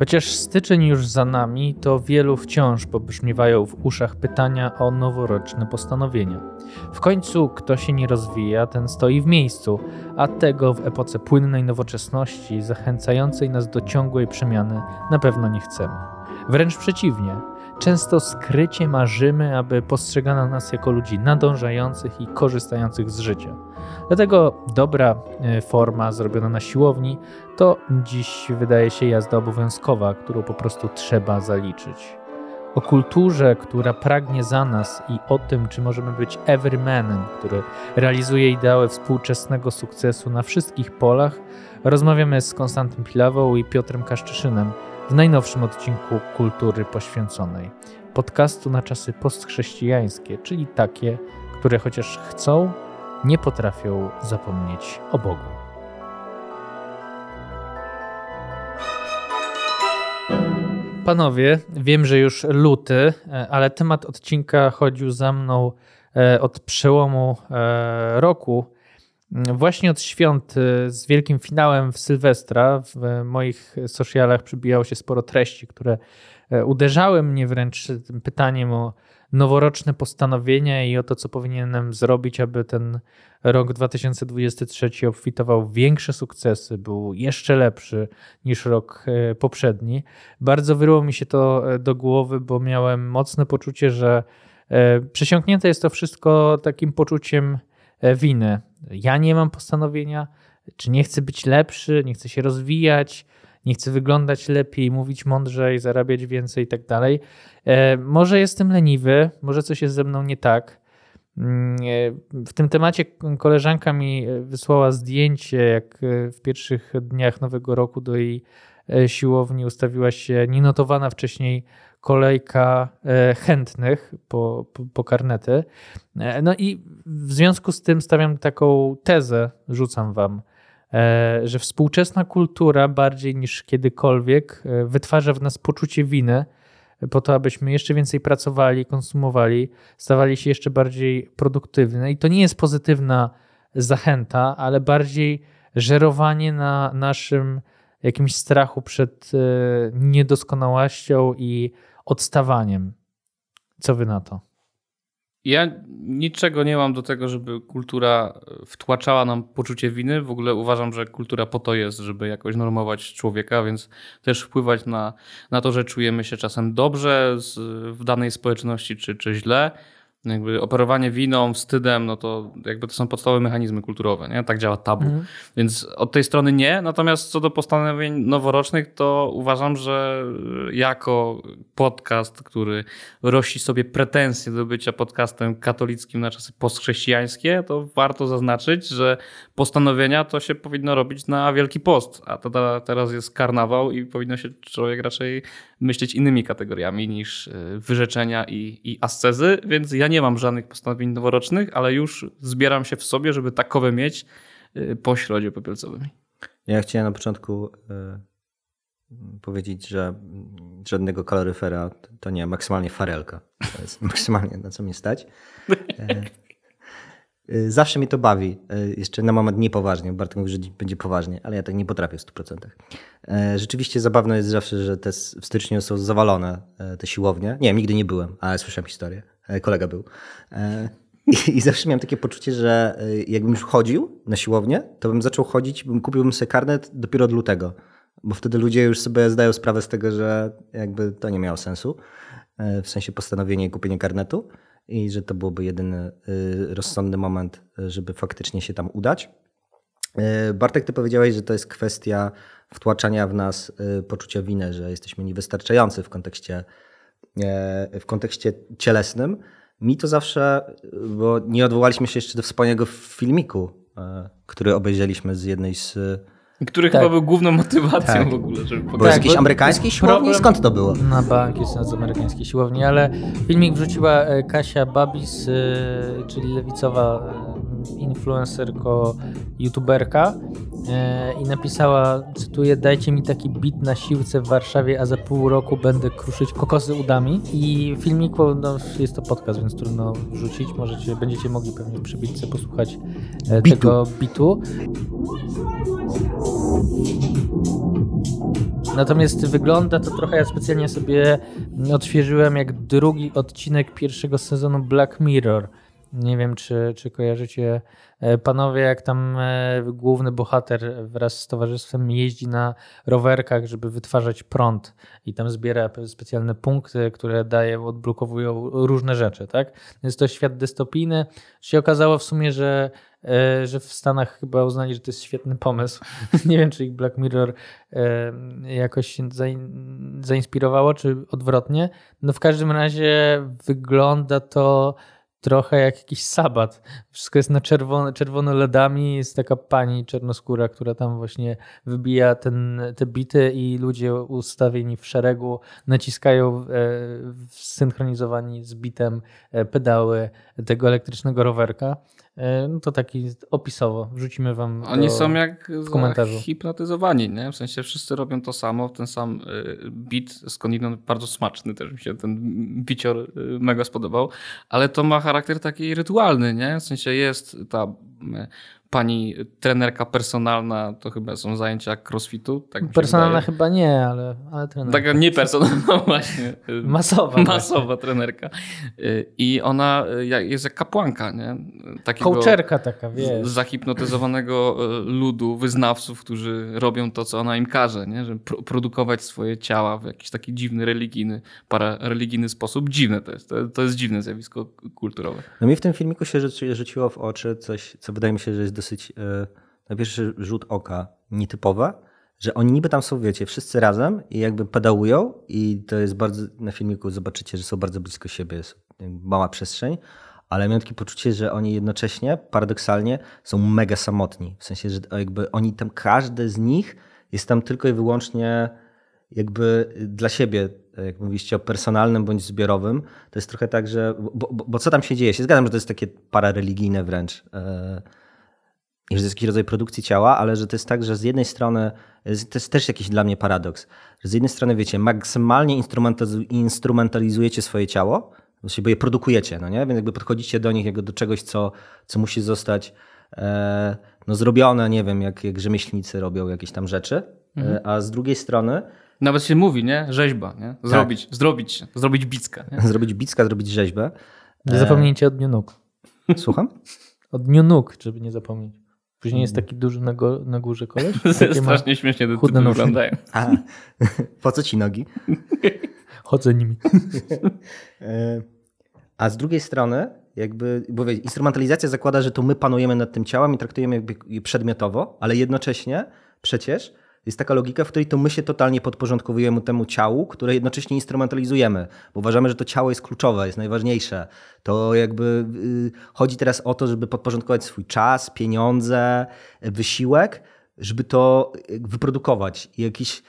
Chociaż styczeń już za nami, to wielu wciąż pobrzmiewają w uszach pytania o noworoczne postanowienia. W końcu kto się nie rozwija, ten stoi w miejscu, a tego w epoce płynnej nowoczesności, zachęcającej nas do ciągłej przemiany, na pewno nie chcemy. Wręcz przeciwnie, często skrycie marzymy, aby postrzegano nas jako ludzi nadążających i korzystających z życia. Dlatego dobra e, forma zrobiona na siłowni to dziś wydaje się jazda obowiązkowa, którą po prostu trzeba zaliczyć. O kulturze, która pragnie za nas i o tym, czy możemy być everymanem, który realizuje ideały współczesnego sukcesu na wszystkich polach, rozmawiamy z Konstantym Pilawą i Piotrem Kaszczyszynem w najnowszym odcinku Kultury Poświęconej. Podcastu na czasy postchrześcijańskie, czyli takie, które chociaż chcą, nie potrafią zapomnieć o Bogu. Panowie, wiem, że już luty, e, ale temat odcinka chodził za mną e, od przełomu e, roku. Właśnie od świąt z wielkim finałem w Sylwestra w moich socialach przybijało się sporo treści, które uderzały mnie wręcz tym pytaniem o noworoczne postanowienia i o to, co powinienem zrobić, aby ten rok 2023 obfitował w większe sukcesy, był jeszcze lepszy niż rok e, poprzedni. Bardzo wyryło mi się to e, do głowy, bo miałem mocne poczucie, że e, przesiąknięte jest to wszystko takim poczuciem winy. Ja nie mam postanowienia, czy nie chcę być lepszy, nie chcę się rozwijać, nie chcę wyglądać lepiej, mówić mądrzej, zarabiać więcej i tak dalej. E, może jestem leniwy, może coś jest ze mną nie tak. Mm, e, w tym temacie koleżanka mi wysłała zdjęcie, jak w pierwszych dniach nowego roku do jej e, siłowni ustawiła się nienotowana wcześniej kolejka chętnych po, po, po, karnety. No i w związku z tym stawiam taką tezę, rzucam wam. E, że współczesna kultura bardziej niż kiedykolwiek e, wytwarza w nas poczucie winy po to, abyśmy jeszcze więcej pracowali, konsumowali, stawali się jeszcze bardziej produktywni. I to nie jest pozytywna zachęta, ale bardziej żerowanie na naszym jakimś strachu przed e, niedoskonałością i odstawaniem. Co wy na to? Ja niczego nie mam do tego, żeby kultura wtłaczała nam poczucie winy. W ogóle uważam, że kultura po to jest, żeby jakoś normować człowieka, więc też wpływać na, na to, że czujemy się czasem dobrze z, w danej społeczności czy, czy źle jakby operowanie winą, wstydem, no to jakby to są podstawowe mechanizmy kulturowe, nie? Tak działa tabu. Mhm. Więc od tej strony nie. Natomiast co do postanowień noworocznych, to uważam, że jako podcast, który rości sobie pretensje do bycia podcastem katolickim na czasy postchrześcijańskie, to warto zaznaczyć, że postanowienia to się powinno robić na Wielki Post, a to teraz jest karnawał i powinno się człowiek raczej myśleć innymi kategoriami niż e, wyrzeczenia i, i ascezy, więc ja nie mam żadnych postanowień noworocznych, ale już zbieram się w sobie, żeby takowe mieć e, po środzie popielcowym. Ja chciałem na początku e, powiedzieć, że żadnego kaloryfera to nie, maksymalnie farelka. To jest maksymalnie na co mnie stać. Y, zawsze mnie to bawi. Y, jeszcze na moment niepoważnie. Bartek mówi, że będzie poważnie, ale ja tak nie potrafię w 100%. Y, rzeczywiście zabawne jest zawsze, że te w styczniu są zawalone, te siłownie. Nie, nigdy nie byłem, ale słyszałem historię. Kolega był. I zawsze miałem takie poczucie, że jakbym już chodził na siłownię, to bym zaczął chodzić, bym kupiłbym sobie karnet dopiero od lutego. Bo wtedy ludzie już sobie zdają sprawę z tego, że jakby to nie miało sensu. W sensie postanowienie i kupienie karnetu i że to byłoby jedyny rozsądny moment, żeby faktycznie się tam udać. Bartek, ty powiedziałeś, że to jest kwestia wtłaczania w nas poczucia winy, że jesteśmy niewystarczający w kontekście, w kontekście cielesnym. Mi to zawsze, bo nie odwołaliśmy się jeszcze do wspaniałego filmiku, który obejrzeliśmy z jednej z który tak. chyba był główną motywacją tak. w ogóle, żeby pokazać. Bo jest jakiejś amerykańskiej siłowni? Skąd to było? Na bank jest z amerykańskiej siłowni, ale filmik wrzuciła e, Kasia Babis, e, czyli lewicowa e, influencerko, youtuberka i napisała, cytuję, dajcie mi taki bit na siłce w Warszawie, a za pół roku będę kruszyć kokosy udami. I filmiku, no, jest to podcast, więc trudno wrzucić, możecie, będziecie mogli pewnie przy bitce posłuchać bitu. tego bitu. Natomiast wygląda to trochę, ja specjalnie sobie odświeżyłem jak drugi odcinek pierwszego sezonu Black Mirror. Nie wiem, czy, czy kojarzycie e, panowie, jak tam e, główny bohater wraz z towarzystwem jeździ na rowerkach, żeby wytwarzać prąd i tam zbiera specjalne punkty, które daje, odblokowują różne rzeczy, tak? Jest to świat dystopijny. Się okazało w sumie, że e, że w Stanach chyba uznali, że to jest świetny pomysł. Nie wiem, czy ich Black Mirror jakoś się zainspirowało, czy odwrotnie. No w każdym razie wygląda to trochę jak jakiś sabat. Wszystko jest na czerwono, czerwono LEDami. Jest taka pani czarnoskóra, która tam właśnie wybija ten, te bity i ludzie ustawieni w szeregu naciskają e, synchronizowani z bitem e, pedały tego elektrycznego rowerka. E, no to taki opisowo. Wrzucimy wam. Oni do, są jak w komentarzu. hipnotyzowani, nie? W sensie wszyscy robią to samo, ten sam e, beat, skądinąd bardzo smaczny też mi się ten bicior e, mega spodobał, ale to ma charakter taki rytualny, nie? W sensie jest ta pani trenerka personalna, to chyba są zajęcia crossfitu. Tak personalna chyba nie, ale, ale trenerka. Taka niepersonalna właśnie. Masowa. Masowa właśnie. trenerka. I ona jest jak kapłanka, nie? Takiego Kołczerka taka, wiesz. Zahipnotyzowanego e, ludu, wyznawców, którzy robią to, co ona im każe, nie? Żeby produkować swoje ciała w jakiś taki dziwny, religijny, parareligijny sposób. Dziwne to jest. To, to jest dziwne zjawisko kulturowe. No mi w tym filmiku się rzuciło w oczy coś, co wydaje mi się, że jest dosyć e, na pierwszy rzut oka nietypowe, że oni niby tam są, wiecie, wszyscy razem i jakby pedałują i to jest bardzo, na filmiku zobaczycie, że są bardzo blisko siebie, jest mała przestrzeń, ale miałem takie poczucie, że oni jednocześnie, paradoksalnie, są mega samotni. W sensie, że jakby oni tam, każdy z nich jest tam tylko i wyłącznie jakby dla siebie, jak mówiliście o personalnym bądź zbiorowym, to jest trochę tak, że, bo, bo, bo co tam się dzieje? Się zgadzam, że to jest takie parareligijne wręcz, yy, i że to jest jakiś rodzaj produkcji ciała, ale że to jest tak, że z jednej strony, to jest też jakiś dla mnie paradoks, że z jednej strony wiecie, maksymalnie instrumentalizujecie swoje ciało, bo je produkujecie, no nie? Więc jakby podchodzicie do nich jako do czegoś, co, co musi zostać e, no zrobione, nie wiem, jak, jak rzemieślnicy robią jakieś tam rzeczy, e, mhm. a z drugiej strony... Nawet się mówi, nie? Rzeźba, nie? Zrobić, tak. zrobić, zrobić bicka. Nie? Zrobić bicka, zrobić rzeźbę. Nie zapomnijcie o dniu nóg. Słucham? O dniu nóg, żeby nie zapomnieć. Później jest taki duży na, go, na górze koleś. Strasznie śmiesznie to chudne wyglądają. A, po co ci nogi? Chodzę nimi. E, a z drugiej strony, jakby, bo wiecie, instrumentalizacja zakłada, że to my panujemy nad tym ciałem i traktujemy jakby je przedmiotowo, ale jednocześnie przecież jest taka logika, w której to my się totalnie podporządkowujemy temu ciału, które jednocześnie instrumentalizujemy, bo uważamy, że to ciało jest kluczowe, jest najważniejsze. To jakby yy, chodzi teraz o to, żeby podporządkować swój czas, pieniądze, wysiłek, żeby to wyprodukować. I jakiś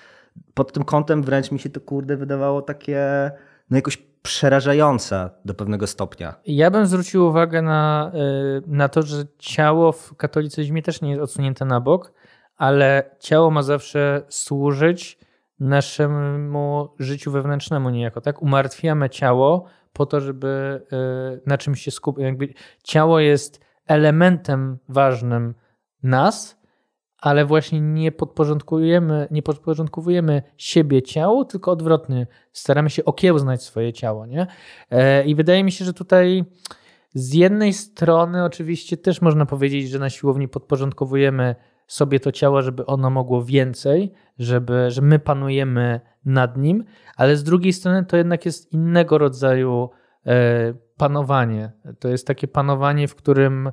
pod tym kątem wręcz mi się to kurde wydawało takie no jakoś przerażające do pewnego stopnia. Ja bym zwrócił uwagę na, y, na to, że ciało w katolicyzmie też nie jest odsunięte na bok, ale ciało ma zawsze służyć naszemu życiu wewnętrznemu niejako, tak? Umartwiamy ciało po to, żeby y, na czymś się skupić. Jakby ciało jest elementem ważnym nas, ale właśnie nie podporządkujemy, nie podporządkowujemy siebie ciału, tylko odwrotnie. Staramy się okiełznać swoje ciało. Nie? E, I wydaje mi się, że tutaj z jednej strony oczywiście też można powiedzieć, że na siłowni podporządkowujemy sobie to ciało, żeby ono mogło więcej, żeby, że my panujemy nad nim, ale z drugiej strony to jednak jest innego rodzaju e, panowanie. To jest takie panowanie, w którym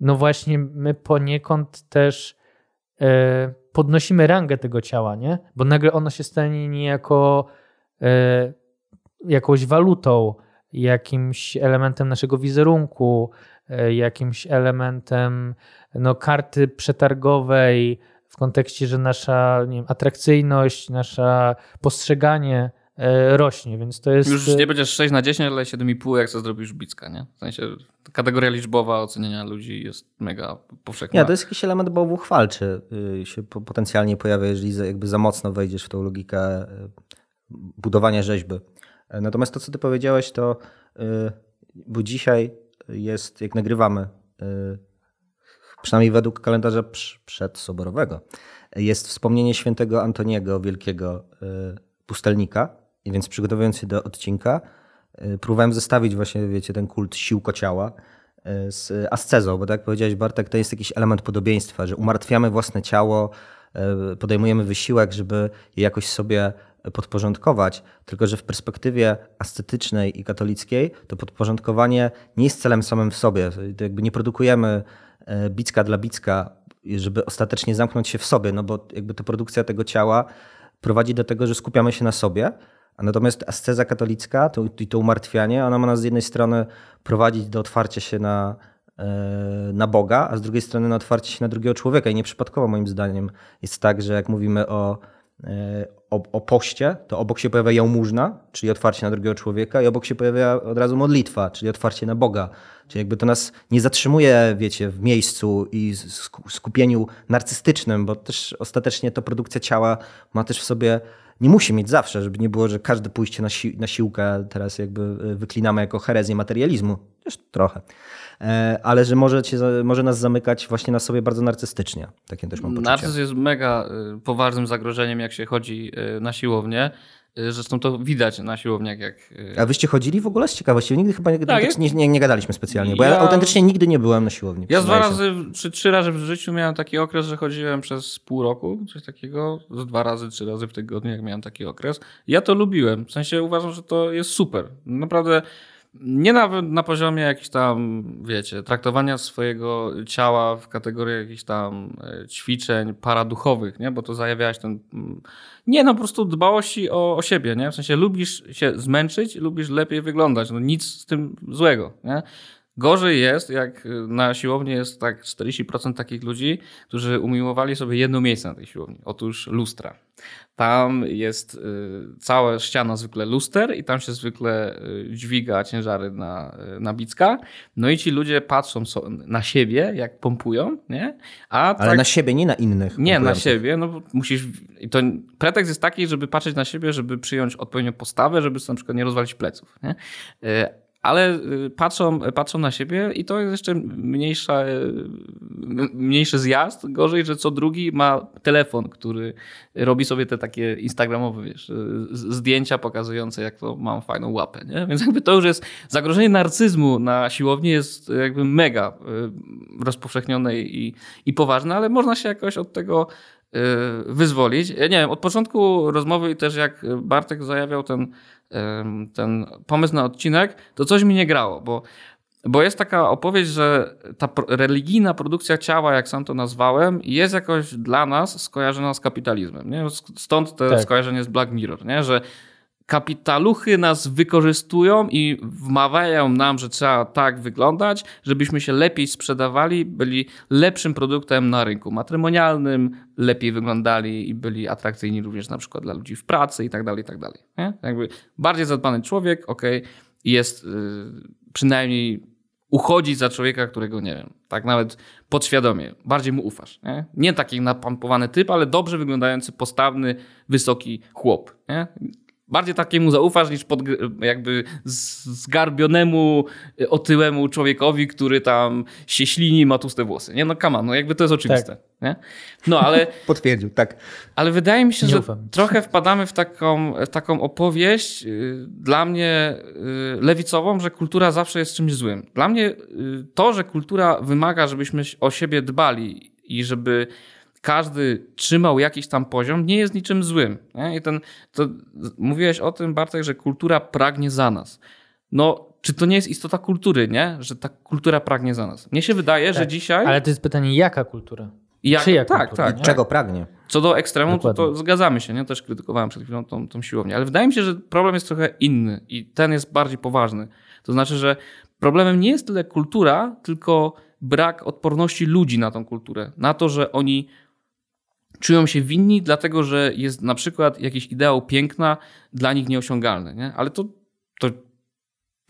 no właśnie my poniekąd też e, podnosimy rangę tego ciała, nie? Bo nagle ono się stanie niejako e, jakąś walutą, jakimś elementem naszego wizerunku, jakimś elementem no, karty przetargowej w kontekście, że nasza nie wiem, atrakcyjność, nasza postrzeganie E, rośnie, więc to jest... Już nie będziesz 6 na 10, ale 7,5 jak to zrobisz Bicka, nie? W sensie kategoria liczbowa oceniania ludzi jest mega powszechna. Nie, to jest jakiś element bałwuchwalczy y, się potencjalnie pojawia, jeżeli jakby za mocno wejdziesz w tą logikę y, budowania rzeźby. E, natomiast to, co ty powiedziałeś, to y, bo dzisiaj jest, jak nagrywamy przynajmniej według kalendarza przedsoborowego, jest wspomnienie świętego Antoniego, wielkiego pustelnika. I więc przygotowując się do odcinka, próbowałem zestawić właśnie, wiecie, ten kult sił kociała z ascezą, bo tak jak powiedziałeś Bartek, to jest jakiś element podobieństwa, że umartwiamy własne ciało, podejmujemy wysiłek, żeby je jakoś sobie podporządkować, tylko że w perspektywie ascetycznej i katolickiej to podporządkowanie nie jest celem samym w sobie. To jakby nie produkujemy e, bicka dla bicka, żeby ostatecznie zamknąć się w sobie, no bo jakby to produkcja tego ciała prowadzi do tego, że skupiamy się na sobie, a natomiast asceza katolicka to, i to umartwianie, ona ma nas z jednej strony prowadzić do otwarcia się na, e, na Boga, a z drugiej strony na otwarcie się na drugiego człowieka. I nieprzypadkowo moim zdaniem jest tak, że jak mówimy o, o, o poście, to obok się pojawia jałmużna, czyli otwarcie na drugiego człowieka i obok się pojawia od razu modlitwa, czyli otwarcie na Boga. Czyli jakby to nas nie zatrzymuje, wiecie, w miejscu i skupieniu narcystycznym, bo też ostatecznie to produkcja ciała ma też w sobie nie musi mieć zawsze, żeby nie było, że każde pójście na, si na siłkę teraz jakby e, wyklinamy jako herezję materializmu. Też trochę. E, ale że może, cię, może nas zamykać właśnie na sobie bardzo narcystycznie. Takie też mam poczucie. Narcyz jest mega e, poważnym zagrożeniem, jak się chodzi na siłownię. Y, zresztą to widać na siłowniach. Jak... Y, A wyście chodzili w ogóle z ciekawości? Nigdy chyba tak, tak nie, nie, nie, gadaliśmy specjalnie, bo ja, ja, autentycznie nigdy nie byłem na siłowni. Ja dwa razy, czy trzy razy w życiu miałem taki okres, że chodziłem przez pół roku, coś takiego, z dwa razy, trzy razy w tygodniu, jak miałem taki okres. Ja to lubiłem, w sensie uważam, że to jest super. Naprawdę nie nawet na poziomie jakichś tam, wiecie, traktowania swojego ciała w kategorii jakichś tam e, ćwiczeń paraduchowych, nie? Bo to zajawiałeś ten... Mm, nie, no po prostu dbałości o, o siebie, nie? W sensie lubisz się zmęczyć, lubisz lepiej wyglądać. No nic z tym złego, nie? Gorzej jest, jak na siłowni jest tak 40% takich ludzi, którzy umiłowali sobie jedno miejsce na tej siłowni. Otóż lustra. Tam jest y, cała ściana zwykle luster i tam się zwykle y, dźwiga ciężary na, y, na bicka. No i ci ludzie patrzą na siebie, jak pompują, nie? A Ale tak, na siebie, nie na innych. Nie, na siebie. No musisz... I to pretekst jest taki, żeby patrzeć na siebie, żeby przyjąć odpowiednią postawę, żeby sobie na przykład nie rozwalić pleców, nie? Ale y, patrzą, patrzą na siebie i to jest jeszcze mniejsza, y, mniejszy zjazd. Gorzej, że co drugi ma telefon, który robi sobie te takie instagramowe wiesz, zdjęcia pokazujące, jak to mam fajną łapę. Nie? Więc jakby to już jest zagrożenie narcyzmu na siłowni jest jakby mega y, rozpowszechnione i, i poważne, ale można się jakoś od tego wyzwolić. Ja nie wiem, od początku rozmowy i też jak Bartek zajawiał ten ten pomysł na odcinek, to coś mi nie grało, bo, bo jest taka opowieść, że ta religijna produkcja ciała, jak sam to nazwałem, jest jakoś dla nas skojarzona z kapitalizmem. Nie? Stąd to tak. skojarzenie z Black Mirror, nie? że kapitaluchy nas wykorzystują i wmawiają nam, że trzeba tak wyglądać, żebyśmy się lepiej sprzedawali, byli lepszym produktem na rynku matrymonialnym, lepiej wyglądali i byli atrakcyjni również na przykład dla ludzi w pracy i tak dalej, tak dalej. Jakby bardziej zadbany człowiek, ok, jest yy, przynajmniej uchodzi za człowieka, którego nie wiem, tak nawet podświadomie, bardziej mu ufasz. Nie, nie taki napompowany typ, ale dobrze wyglądający, postawny, wysoki chłop. Nie? Bardziej takiemu zaufasz niż pod, jakby zgarbionemu, otyłemu człowiekowi, który tam się ślini i ma tłuste włosy. Nie no, kama, no jakby to jest oczywiste. Tak. Nie? No ale... Potwierdził, tak. Ale wydaje mi się, że trochę wpadamy w taką, w taką opowieść y, dla mnie y, lewicową, że kultura zawsze jest czymś złym. Dla mnie y, to, że kultura wymaga, żebyśmy o siebie dbali i żeby każdy trzymał jakiś tam poziom, nie jest niczym złym. Nie? I ten, to mówiłeś o tym, Bartek, że kultura pragnie za nas. No, czy to nie jest istota kultury, nie? Że ta kultura pragnie za nas. Mnie się wydaje, tak, że dzisiaj. Ale to jest pytanie, jaka kultura? Jak, Czyja tak, kultura, tak. Czego pragnie? Co do ekstremu, to, to, zgadzamy się, nie? Też krytykowałem przed chwilą tą, tą siłownię. Ale wydaje mi się, że problem jest trochę inny i ten jest bardziej poważny. To znaczy, że problemem nie jest tyle kultura, tylko brak odporności ludzi na tą kulturę. Na to, że oni czują się winni, dlatego że jest na przykład jakiś ideał piękna dla nich nieosiągalny. Nie? Ale to, to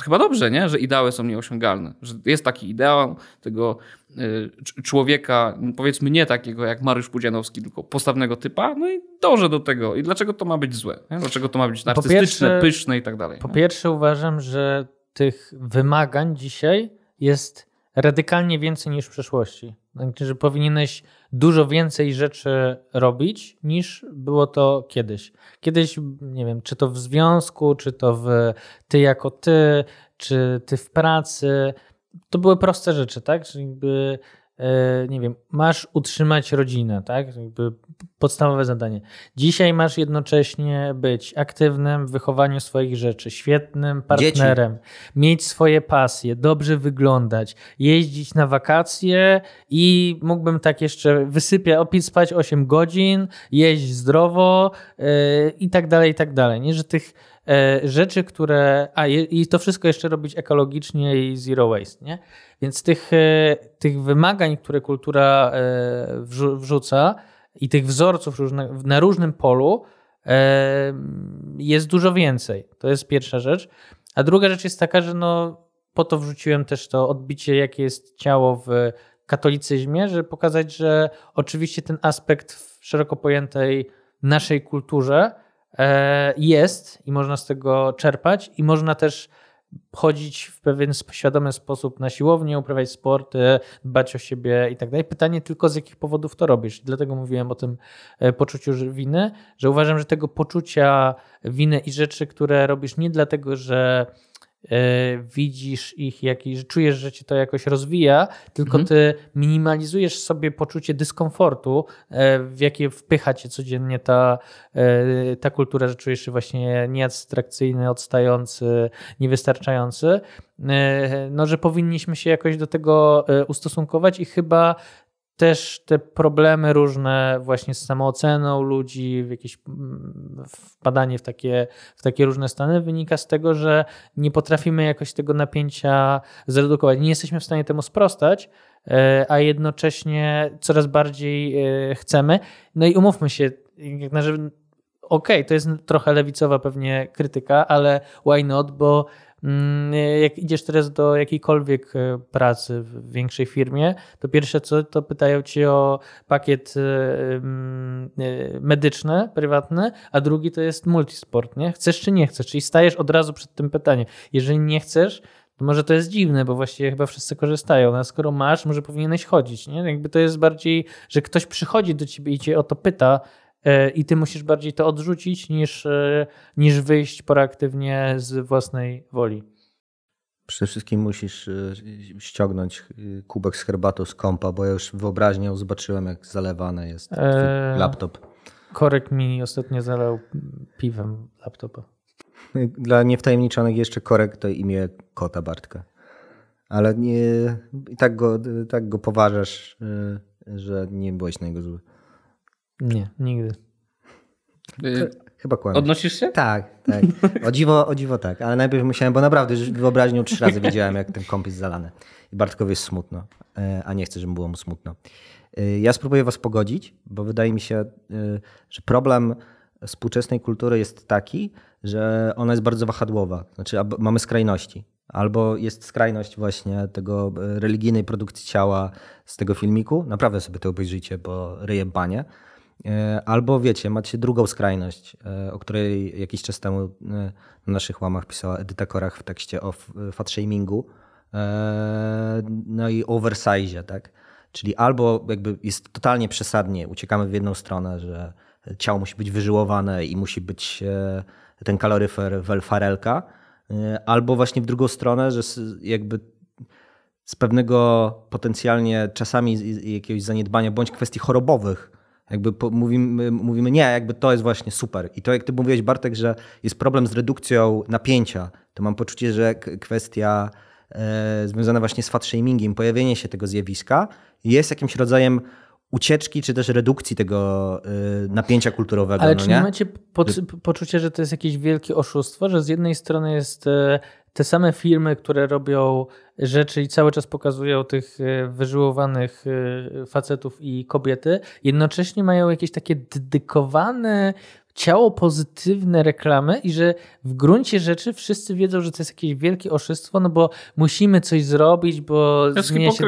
chyba dobrze, nie? że ideały są nieosiągalne. Że jest taki ideał tego y, człowieka, powiedzmy nie takiego jak Mariusz Pudzianowski, tylko postawnego typa, no i dążę do tego. I dlaczego to ma być złe? Nie? Dlaczego to ma być narcystyczne, pierwsze, pyszne i tak dalej? Po nie? pierwsze uważam, że tych wymagań dzisiaj jest radykalnie więcej niż w przeszłości. Znaczy, że powinieneś dużo więcej rzeczy robić niż było to kiedyś. Kiedyś, nie wiem, czy to w związku, czy to w ty jako ty, czy ty w pracy, to były proste rzeczy, tak? Czyli jakby E, nie wiem, masz utrzymać rodzinę, tak? Jakby podstawowe zadanie. Dzisiaj masz jednocześnie być aktywnym w wychowaniu swoich rzeczy, świetnym partnerem, Dzieci. mieć swoje pasje, dobrze wyglądać, jeździć na wakacje i mógłbym tak jeszcze wysypiać, spać 8 godzin, jeść zdrowo yy, i tak dalej, i tak dalej. Nie, że tych E, rzeczy, które. A i to wszystko jeszcze robić ekologicznie i zero waste, nie? Więc tych, e, tych wymagań, które kultura e, wrzuca i tych wzorców różne, na różnym polu jest dużo więcej. To jest pierwsza rzecz. A druga rzecz jest taka, że no, po to wrzuciłem też to odbicie, jakie jest ciało w katolicyzmie, żeby pokazać, że oczywiście ten aspekt w szeroko pojętej naszej kulturze E, jest i można z tego czerpać i można też chodzić w pewien świadomy sposób na siłownię, uprawiać sporty, dbać o siebie i tak dalej. Pytanie tylko z jakich powodów to robisz. Dlatego mówiłem o tym e, poczuciu winy, że uważam, że tego poczucia winy i rzeczy, które robisz nie dlatego, że widzisz ich, jak, że czujesz, że ci to jakoś rozwija, tylko mhm. ty minimalizujesz sobie poczucie dyskomfortu, e, w jakie wpycha cię codziennie ta, e, ta kultura, że czujesz się właśnie nieabstrakcyjny, odstający, niewystarczający. No, że powinniśmy się jakoś do tego ustosunkować i chyba też te problemy różne właśnie z samooceną ludzi, w jakieś mm, wpadanie w takie, w takie różne stany wynika z tego, że nie potrafimy jakoś tego napięcia zredukować. Nie jesteśmy w stanie temu sprostać, e, a jednocześnie coraz bardziej e, chcemy. No i umówmy się, jak na okej, okay, to jest trochę lewicowa pewnie krytyka, ale why not, bo jak idziesz teraz do jakiejkolwiek e, pracy w większej firmie, to pierwsze co, to pytają cię o pakiet e, mm, e, medyczny, prywatny, a drugi to jest multisport, nie? Chcesz czy nie chcesz? Czyli stajesz od razu przed tym pytaniem. Jeżeli nie chcesz, to może to jest dziwne, bo właściwie chyba wszyscy korzystają, no, a skoro masz, może powinieneś chodzić, nie? Jakby to jest bardziej, że ktoś przychodzi do ciebie i cię o to pyta, i ty musisz bardziej to odrzucić niż, e, niż wyjść proaktywnie z własnej woli. Przede wszystkim musisz e, ściągnąć kubek z herbatą z kompa, bo ja już wyobraźnią zobaczyłem, jak zalewany jest eee, laptop. Korek mi ostatnio zalał piwem laptopa. Dla niewtajemniczonych jeszcze korek to imię kota Bartka. Ale nie, tak go, tak go poważasz, że nie byłeś na niego zły. Nie, nigdy. Y, chyba kłamie. Odnosisz się? Tak, tak. O dziwo, o dziwo tak, ale najpierw musiałem, bo naprawdę wyobraźnią trzy razy widziałem, jak ten kąp jest zalany. I Bartkowi jest smutno, e, a nie chcę, żeby było mu smutno. E, ja spróbuję was pogodzić, bo wydaje mi się, e, że problem współczesnej kultury jest taki, że ona jest bardzo wahadłowa. Znaczy mamy skrajności. Albo jest skrajność właśnie tego religijnej produkcji ciała z tego filmiku. Naprawdę sobie to obejrzyjcie, bo ryje banie. E, albo wiecie, macie drugą skrajność, e, o której jakiś czas temu e, na naszych łamach pisała Edyta Korach w tekście o fatshamingu, no i oversize, tak? Czyli albo jakby jest totalnie przesadnie, uciekamy w jedną stronę, że ciało musi być wyżyłowane i musi być ten kaloryfer welfarelka, albo właśnie w drugą stronę, że jakby z pewnego potencjalnie czasami jakiegoś zaniedbania bądź kwestii chorobowych jakby mówimy, mówimy, nie, jakby to jest właśnie super. I to jak ty mówiłeś Bartek, że jest problem z redukcją napięcia, to mam poczucie, że kwestia e, związana właśnie z fat shamingiem, pojawienie się tego zjawiska jest jakimś rodzajem ucieczki, czy też redukcji tego y, napięcia kulturowego. Ale no czy nie macie po, poczucie, że to jest jakieś wielkie oszustwo, że z jednej strony jest e, te same firmy, które robią rzeczy i cały czas pokazują tych e, wyżyłowanych facetów i kobiety, jednocześnie mają jakieś takie dedykowane ciało pozytywne reklamy i że w gruncie rzeczy wszyscy wiedzą, że to jest jakieś wielkie oszustwo, no bo musimy coś zrobić, bo zmienia się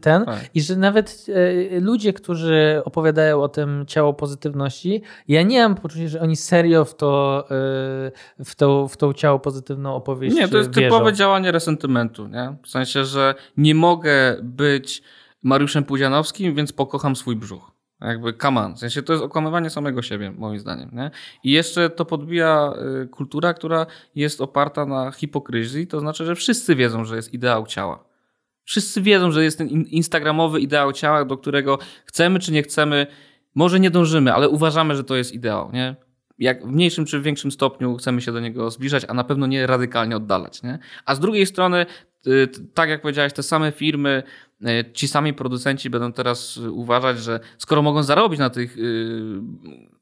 ten tak. i że nawet e, ludzie, którzy opowiadają o tym ciało pozytywności, ja nie mam poczucia, że oni serio w to e, w tą, w tą ciało pozytywną opowieść Nie, to jest wierzą. typowe działanie resentymentu, nie? W sensie, że nie mogę być Mariuszem Pudzianowskim, więc pokocham swój brzuch. Jakby come on. W sensie to jest okłamywanie samego siebie, moim zdaniem. Nie? I jeszcze to podbija y, kultura, która jest oparta na hipokryzji, to znaczy, że wszyscy wiedzą, że jest ideał ciała. Wszyscy wiedzą, że jest ten instagramowy ideał ciała, do którego chcemy czy nie chcemy, może nie dążymy, ale uważamy, że to jest ideał. Nie? Jak w mniejszym czy w większym stopniu chcemy się do niego zbliżać, a na pewno nie radykalnie oddalać. Nie? A z drugiej strony, y, tak jak powiedziałeś, te same firmy, ci sami producenci będą teraz uważać, że skoro mogą zarobić na tych yy,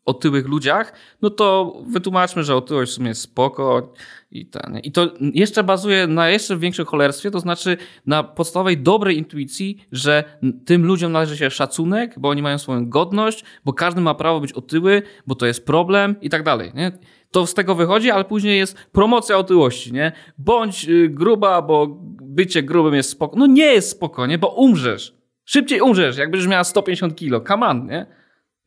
otyłych ludziach, no to wytłumaczmy, że otyłość w sumie jest spoko i ten. I to jeszcze bazuje na jeszcze większym cholerstwie, to znaczy na podstawowej dobrej intuicji, że tym ludziom należy się szacunek, bo oni mają swoją godność, bo każdy ma prawo być otyły, bo to jest problem i tak dalej. Nie? To z tego wychodzi, ale później jest promocja otyłości, nie? Bądź y, gruba, bo bycie grubym jest spoko. No nie jest spoko, nie? Bo umrzesz. Szybciej umrzesz, jakbyś miała 150 kilo. On, nie?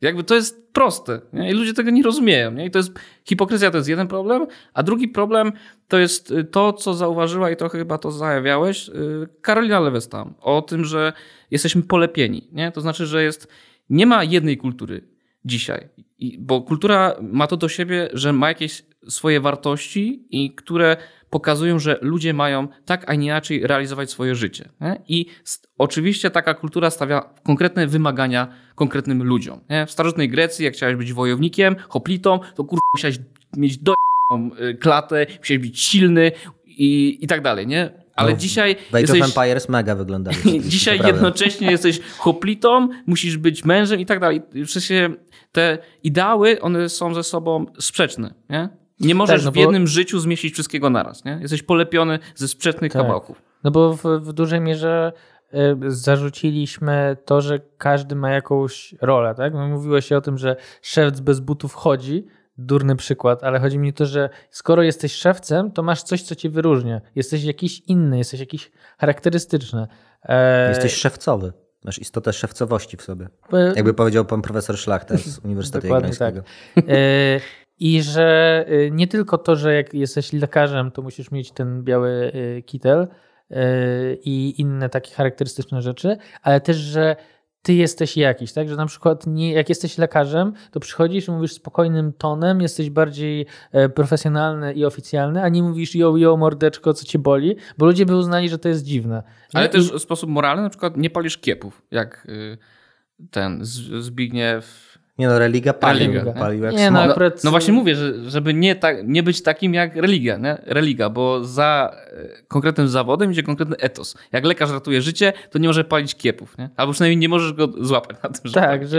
Jakby to jest proste. Nie? I ludzie tego nie rozumieją. Nie? I to jest hipokryzja to jest jeden problem, a drugi problem to jest y, to, co zauważyła i trochę chyba to zajawiałeś, y, Karolina Lewestam, o tym, że jesteśmy polepieni. Nie? To znaczy, że jest nie ma jednej kultury dzisiaj. I, bo kultura ma to do siebie, że ma jakieś swoje wartości i które pokazują, że ludzie mają tak, a nie inaczej realizować swoje życie. Nie? I oczywiście taka kultura stawia konkretne wymagania konkretnym ludziom. Nie? W starożytnej Grecji, jak chciałeś być wojownikiem, hoplitą, to kurwa musiałeś mieć do y, klatę, musiałeś być silny i, i tak dalej, nie? Ale no, dzisiaj. Age jesteś... of Empires mega wygląda. dzisiaj jednocześnie jesteś hoplitą, musisz być mężem i tak dalej. W sensie te ideały, one są ze sobą sprzeczne, nie? Nie możesz tak, no w jednym życiu zmieścić wszystkiego naraz, nie? Jesteś polepiony ze sprzecznych tak. kawałków. No bo w, w dużej mierze e, zarzuciliśmy to, że każdy ma jakąś rolę, tak? No mówiłeś o tym, że szewc bez butów chodzi, durny przykład, ale chodzi mi o to, że skoro jesteś szewcem, to masz coś, co cię wyróżnia. Jesteś jakiś inny, jesteś jakiś charakterystyczny. E... Jesteś szewcowy. Masz istotę szewcowości w sobie. Jakby powiedział pan profesor Szlachta z Uniwersytetu Jagiellońskiego. Tak. E... I że e, nie tylko to, że jak jesteś lekarzem, to musisz mieć ten biały e, kitel i inne takie charakterystyczne rzeczy, ale też, że ty jesteś jakiś, tak? Że na przykład nie, jak jesteś lekarzem, to przychodzisz i mówisz spokojnym tonem, jesteś bardziej e, profesjonalny i oficjalny, a nie mówisz jo, jo, mordeczko, co cię boli, bo ludzie by uznali, że to jest dziwne. Ale I... też w sposób moralny, na przykład nie palisz kiepów, jak y, ten Zbigniew nie no, religia pali, religia, palił jak nie, no, akurat... no właśnie mówię, że, żeby nie, tak, nie być takim jak religia, nie? religia, bo za e, konkretnym zawodem idzie konkretny etos. Jak lekarz ratuje życie, to nie może palić kiepów, nie? albo przynajmniej nie możesz go złapać na tym, że Tak, że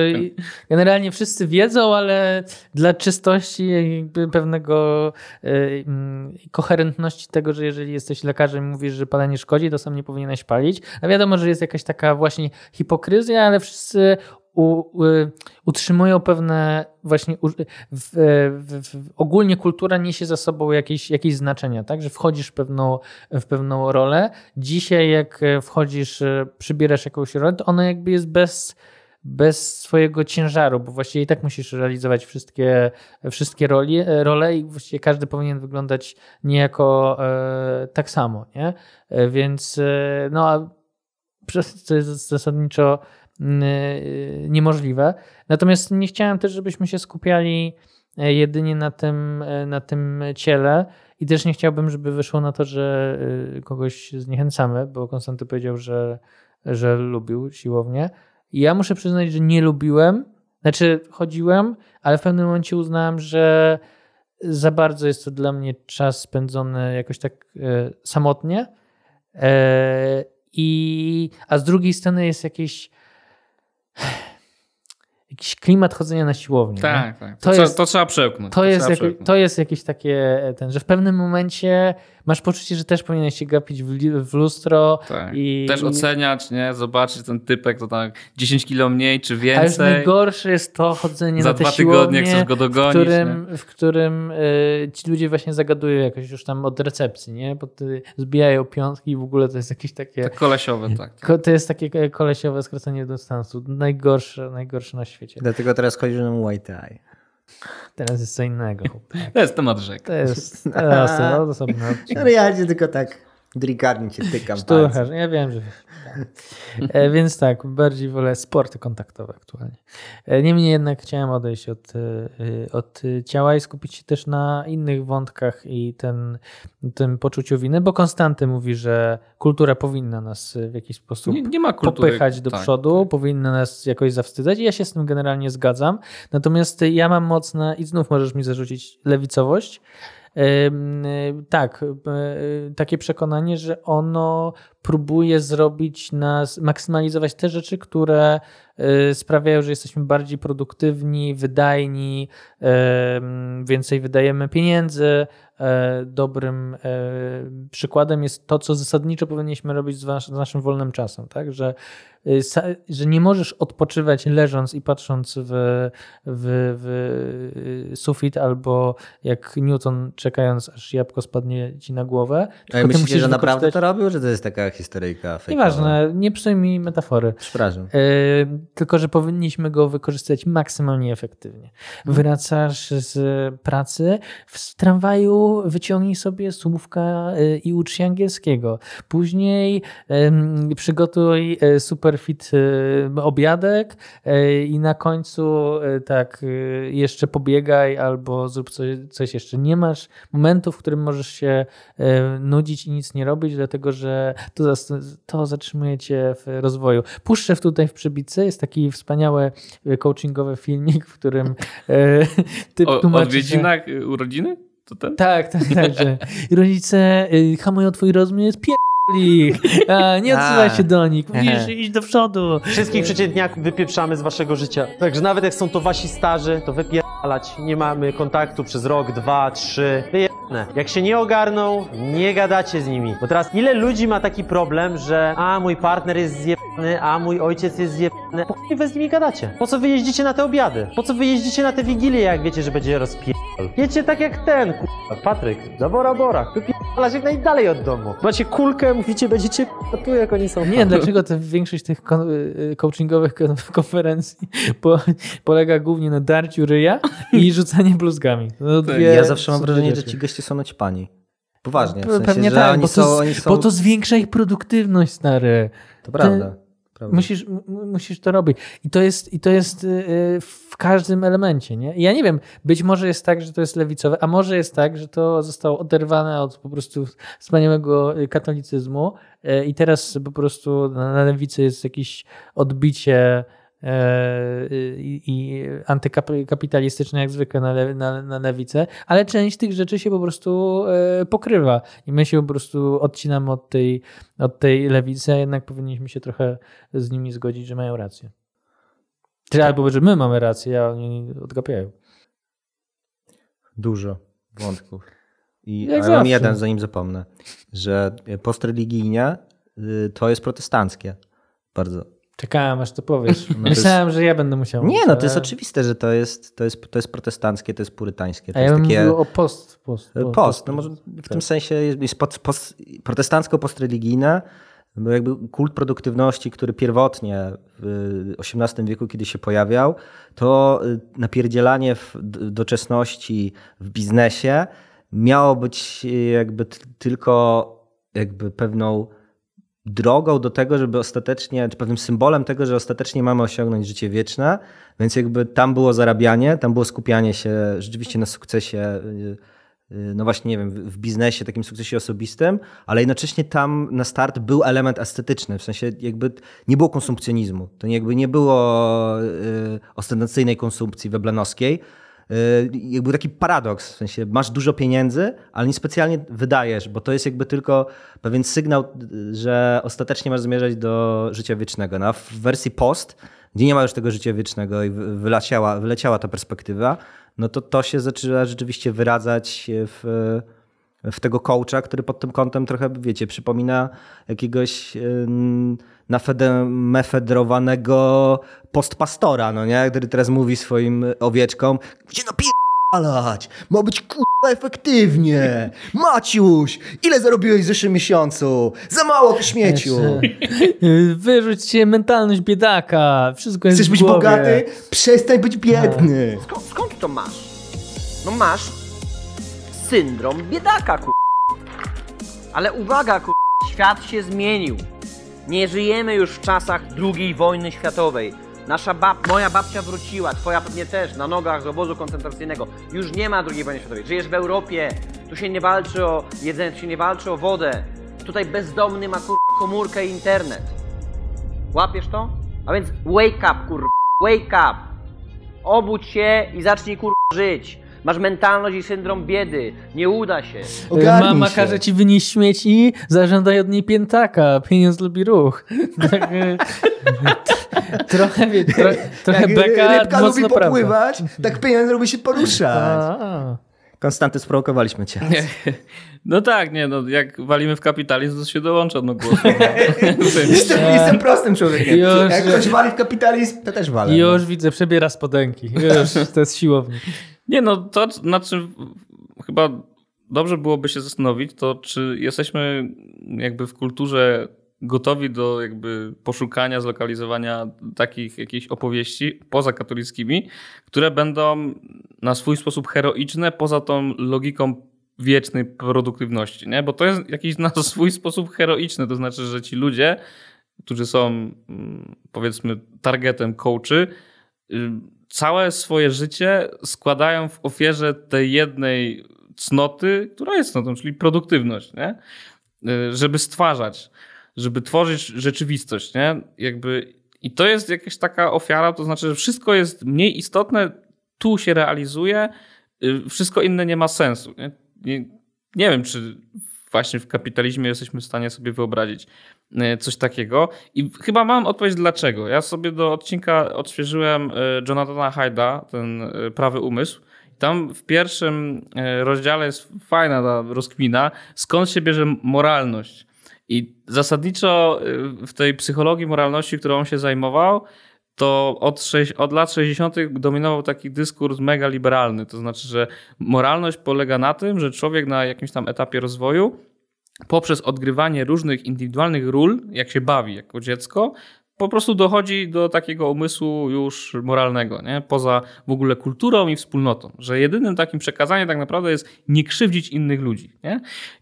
generalnie wszyscy wiedzą, ale dla czystości jakby pewnego yy, koherentności tego, że jeżeli jesteś lekarzem i mówisz, że palenie szkodzi, to sam nie powinieneś palić. A wiadomo, że jest jakaś taka właśnie hipokryzja, ale wszyscy u, utrzymują pewne właśnie w, w, w, ogólnie kultura niesie za sobą jakieś, jakieś znaczenia, tak? Że wchodzisz w pewną, w pewną rolę. Dzisiaj jak wchodzisz, przybierasz jakąś rolę, to ona jakby jest bez, bez swojego ciężaru, bo właściwie i tak musisz realizować wszystkie, wszystkie roli, role i właściwie każdy powinien wyglądać niejako e, tak samo, nie? E, więc e, no a to jest zasadniczo niemożliwe. Natomiast nie chciałem też, żebyśmy się skupiali e, jedynie na tym, e, na tym ciele i też nie chciałbym, żeby wyszło na to, że y, kogoś zniechęcamy, bo Konstanty powiedział, że, że lubił siłownię. I ja muszę przyznać, że nie lubiłem, znaczy chodziłem, ale w pewnym momencie uznałem, że za bardzo jest to dla mnie czas spędzony jakoś tak e, samotnie. I, a z drugiej strony jest jakieś jakiś klimat chodzenia na siłownię. Tak, tak. To, to, jest, to trzeba przełknąć. To, to jest, jak, to jest jakieś takie, ten, że w pewnym momencie masz poczucie, że też powinieneś się gapić w, w lustro. Tak. I, też oceniać, nie? Zobaczyć ten typek, to tam 10 kilo mniej czy więcej. A już najgorsze jest to chodzenie Za na te dwa tygodnie chcesz go dogonić. W którym, w którym y, ci ludzie właśnie zagadują jakoś już tam od recepcji, nie? Bo zbijają piątki i w ogóle to jest jakieś takie... Tak kolesiowe, tak. To jest takie kolesiowe skracanie dystansu. Najgorsze, najgorsze na świecie. Dlatego teraz chodzi na Muay Thai. Teraz jest co innego. To jest temat rzek. To jest teraz to osobny odcinek. No ja tylko tak Delikatnie cię tykam Sztucha, ja wiem, że e, Więc tak, bardziej wolę sporty kontaktowe aktualnie. E, niemniej jednak chciałem odejść od, e, od ciała i skupić się też na innych wątkach i ten, tym poczuciu winy, bo Konstanty mówi, że kultura powinna nas w jakiś sposób nie, nie ma kultury, popychać do tak, przodu, tak. powinna nas jakoś zawstydzać i ja się z tym generalnie zgadzam. Natomiast ja mam mocne, i znów możesz mi zarzucić lewicowość, tak, takie przekonanie, że ono próbuje zrobić nas, maksymalizować te rzeczy, które y, sprawiają, że jesteśmy bardziej produktywni, wydajni, więcej wydajemy pieniędzy. E, dobrym e, przykładem jest to, co zasadniczo powinniśmy robić z naszym wolnym czasem, tak? Że Y, że nie możesz odpoczywać leżąc i patrząc w, w, w sufit albo jak Newton czekając aż jabłko spadnie ci na głowę. A ja myślicie, że naprawdę to robił, że to jest taka historyjka fejkowa? Nieważne, nie psuj mi metafory. Przepraszam. Y, tylko, że powinniśmy go wykorzystać maksymalnie efektywnie. Mhm. Wracasz z pracy, w tramwaju wyciągnij sobie słówka y, i ucz się angielskiego. Później przygotuj super super fit y, obiadek y, i na końcu tak jeszcze pobiegaj albo zrób coś, coś jeszcze. Nie masz momentu, w którym możesz się nudzić i nic nie robić, dlatego że to, to zatrzymuje cię w rozwoju. Puszczę tutaj w przybicy, jest taki wspaniały coachingowy filmik, w którym ty o, tłumaczysz... Odwiedzinach urodziny? Tak, tak, tak, że rodzice hamują twój rozum, jest pier nie odzywaj się do nich, musisz iść do przodu. Wszystkich przeciętniaków wypieprzamy z waszego życia. Także nawet jak są to wasi starzy, to wypierdalać. Nie mamy kontaktu przez rok, dwa, trzy. Wyjebane. Jak się nie ogarną, nie gadacie z nimi. Bo teraz ile ludzi ma taki problem, że a mój partner jest zjebany, a mój ojciec jest zjebany. Po chuj wy z nimi gadacie? Po co wy jeździcie na te obiady? Po co wy jeździcie na te wigilie, jak wiecie, że będzie rozpierdol? Wiecie tak jak ten, kurwa, Patryk, za Bora Bora. Jak najdalej od domu. Macie kulkę, mówicie, będziecie tu jak oni są. Nie, dlaczego to większość tych y, coachingowych konferencji po, polega głównie na darciu ryja i rzucaniu bluzgami. No, dwie, ja zawsze mam wrażenie, że ci goście są naćpani. Poważnie. W sensie, Pewnie tak, bo to, oni są... bo to zwiększa ich produktywność, stary. To prawda. Musisz, musisz to robić. I to jest, i to jest y, y, w każdym elemencie. Nie? ja nie wiem, być może jest tak, że to jest lewicowe, a może jest tak, że to zostało oderwane od po prostu wspaniałego katolicyzmu y, i teraz po prostu na lewicy jest jakieś odbicie E, i antykapitalistyczne jak zwykle na, le, na, na lewicę, ale część tych rzeczy się po prostu e, pokrywa i my się po prostu odcinamy od tej, od tej lewicy, a jednak powinniśmy się trochę z nimi zgodzić, że mają rację. Czy albo, że my mamy rację, a oni odgapiają. Dużo wątków. I jak mam jeden, zanim zapomnę, że postreligijnie y, to jest protestanckie bardzo. Czekałem, aż to powiesz. No Myślałem, jest... że ja będę musiał. Nie, no to jest oczywiste, że to jest, to jest, to jest protestanckie, to jest purytańskie. To A ja bym takie... o post. Post, post, post no może w tak. tym sensie jest post, post, protestancko-postreligijne, bo jakby kult produktywności, który pierwotnie w XVIII wieku, kiedy się pojawiał, to y, napierdzielanie w doczesności w biznesie miało być jakby tylko jakby pewną drogą do tego, żeby ostatecznie, czy pewnym symbolem tego, że ostatecznie mamy osiągnąć życie wieczne, więc jakby tam było zarabianie, tam było skupianie się rzeczywiście na sukcesie, y, y, no właśnie, nie wiem, w biznesie, takim sukcesie osobistym, ale jednocześnie tam na start był element estetyczny, w sensie jakby nie było konsumpcjonizmu, to jakby nie było y, ostentacyjnej konsumpcji weblanowskiej, Y, jakby taki paradoks, w sensie masz dużo pieniędzy, ale niespecjalnie wydajesz, bo to jest jakby tylko pewien sygnał, że ostatecznie masz zmierzać do życia wiecznego. No, w wersji post, gdzie nie ma już tego życia wiecznego i wyleciała, wyleciała ta perspektywa, no to to się zaczyna rzeczywiście wyradzać w w tego coacha, który pod tym kątem trochę, wiecie, przypomina jakiegoś nafedrowanego postpastora, no nie? Który teraz mówi swoim owieczkom, gdzie napierdalać, ma być kurwa efektywnie. Maciuś, ile zarobiłeś w zeszłym miesiącu? Za mało ty śmieciu. Wyrzuć się mentalność biedaka, wszystko jest Chcesz być bogaty? Przestań być biedny. Skąd, skąd to masz? No masz syndrom biedaka, ku... Ale uwaga, ku... Świat się zmienił. Nie żyjemy już w czasach II wojny światowej. Nasza bab, moja babcia wróciła, twoja pewnie też, na nogach z obozu koncentracyjnego. Już nie ma II wojny światowej. Żyjesz w Europie, tu się nie walczy o jedzenie, tu się nie walczy o wodę. Tutaj bezdomny ma kur... komórkę i internet. Łapiesz to? A więc wake up, kur... wake up. Obudź się i zacznij kur... żyć. Masz mentalność i syndrom biedy. Nie uda się. Ogarnij Mama się. każe ci wynieść śmieci, zażądaj od niej piętaka. Pieniądz lubi ruch. Tak, e, trochę, wie, tro, trochę Jak beka, rybka mocno lubi prawda. popływać, tak pieniądz lubi się poruszać. A, Konstanty, sprowokowaliśmy cię. No tak, nie, no jak walimy w kapitalizm, to się dołącza do głosu. Jestem, jestem prostym człowiekiem. Już. Jak ktoś wali w kapitalizm, to też walę. Już widzę, przebiera spodenki. Już, to jest siłownik. Nie, no to nad czym chyba dobrze byłoby się zastanowić, to czy jesteśmy jakby w kulturze gotowi do jakby poszukania, zlokalizowania takich jakichś opowieści poza katolickimi, które będą na swój sposób heroiczne, poza tą logiką wiecznej produktywności, nie? Bo to jest jakiś na swój sposób heroiczny, to znaczy, że ci ludzie, którzy są mm, powiedzmy targetem coachy, całe swoje życie składają w ofierze tej jednej cnoty, która jest cnotą, czyli produktywność, nie? Y, żeby stwarzać, żeby tworzyć rzeczywistość, nie? Jakby, I to jest jakaś taka ofiara, to znaczy, że wszystko jest mniej istotne, tu się realizuje, y, wszystko inne nie ma sensu. Nie, nie, nie wiem, czy właśnie w kapitalizmie jesteśmy w stanie sobie wyobrazić coś takiego. I chyba mam odpowiedź dlaczego. Ja sobie do odcinka odświeżyłem y, Jonathana Hyda, ten y, prawy umysł. Tam w pierwszym y, rozdziale jest fajna ta rozkmina, skąd się bierze moralność. I zasadniczo y, w tej psychologii moralności, którą on się zajmował, to od, od lat 60. dominował taki dyskurs mega liberalny. To znaczy, że moralność polega na tym, że człowiek na jakimś tam etapie rozwoju poprzez odgrywanie różnych indywidualnych ról, jak się bawi jako dziecko, po prostu dochodzi do takiego umysłu już moralnego, nie? poza w ogóle kulturą i wspólnotą, że jedynym takim przekazaniem tak naprawdę jest nie krzywdzić innych ludzi. Nie?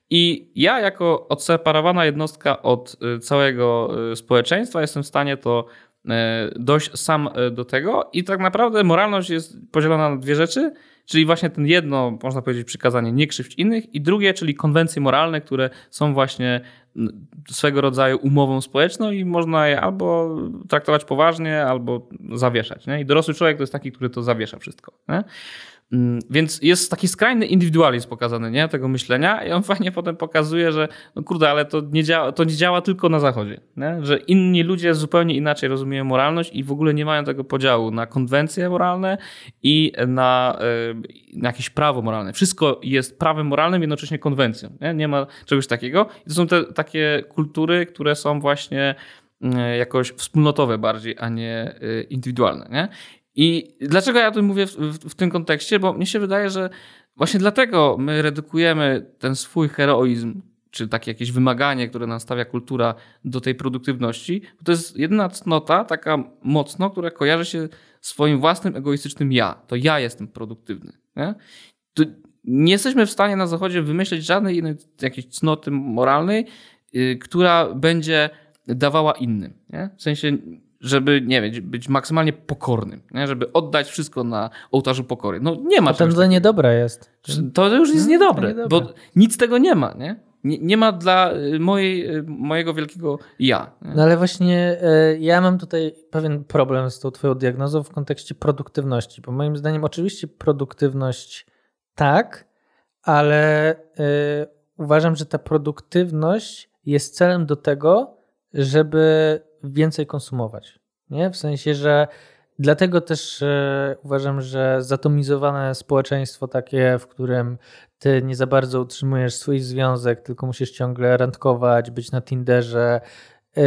I ja jako odseparowana jednostka od y, całego y, społeczeństwa jestem w stanie to y, dojść sam do tego i tak naprawdę moralność jest podzielona na dwie rzeczy, czyli właśnie ten jedno, można powiedzieć, przykazanie nie krzywdź innych i drugie, czyli konwencje moralne, które są właśnie mm, swego rodzaju umową społeczną i można je albo traktować poważnie, albo zawieszać. Nie? I dorosły człowiek to jest taki, który to zawiesza wszystko. Nie? Mm, Więc jest taki skrajny indywidualizm pokazany, nie? Tego myślenia i on fajnie potem pokazuje, że no kurde, ale to nie działa, to nie działa tylko na zachodzie, nie? Że inni ludzie zupełnie inaczej rozumieją moralność i w ogóle nie mają tego podziału na konwencje moralne i na, y, na jakieś prawo moralne. Wszystko jest prawem moralnym, jednocześnie konwencją, nie? Nie ma czegoś takiego. I to są te takie kultury, które są właśnie y, jakoś wspólnotowe bardziej, a nie y, indywidualne, nie? I dlaczego ja o tym mówię w, w, w tym kontekście? Bo mnie się wydaje, że właśnie dlatego my redukujemy ten swój heroizm, czy takie jakieś wymaganie, które nam stawia kultura do tej produktywności. Bo to jest jedna cnota, taka mocno, która kojarzy się swoim własnym egoistycznym ja. To ja jestem produktywny. Nie? To nie jesteśmy w stanie na Zachodzie wymyśleć żadnej innej jakiejś cnoty moralnej, yy, która będzie dawała innym. Nie? W sensie żeby, nie wiem, być maksymalnie pokornym, nie? żeby oddać wszystko na ołtarzu pokory. No nie ma Potem to niedobra jest. To już jest No, niedobre, niedobre. bo nic tego nie ma, nie? Nie, nie ma dla y, mojej, y, mojego wielkiego ja. Nie? No ale właśnie e, ja mam tutaj pewien problem z tą twoją diagnozą w kontekście produktywności, bo moim zdaniem oczywiście produktywność tak, ale e, uważam, że ta produktywność jest celem do tego, żeby więcej konsumować. Nie? W sensie, że dlatego też e, uważam, że zatomizowane społeczeństwo takie, w którym ty nie za bardzo utrzymujesz swój związek, tylko musisz ciągle randkować, być na Tinderze, yy,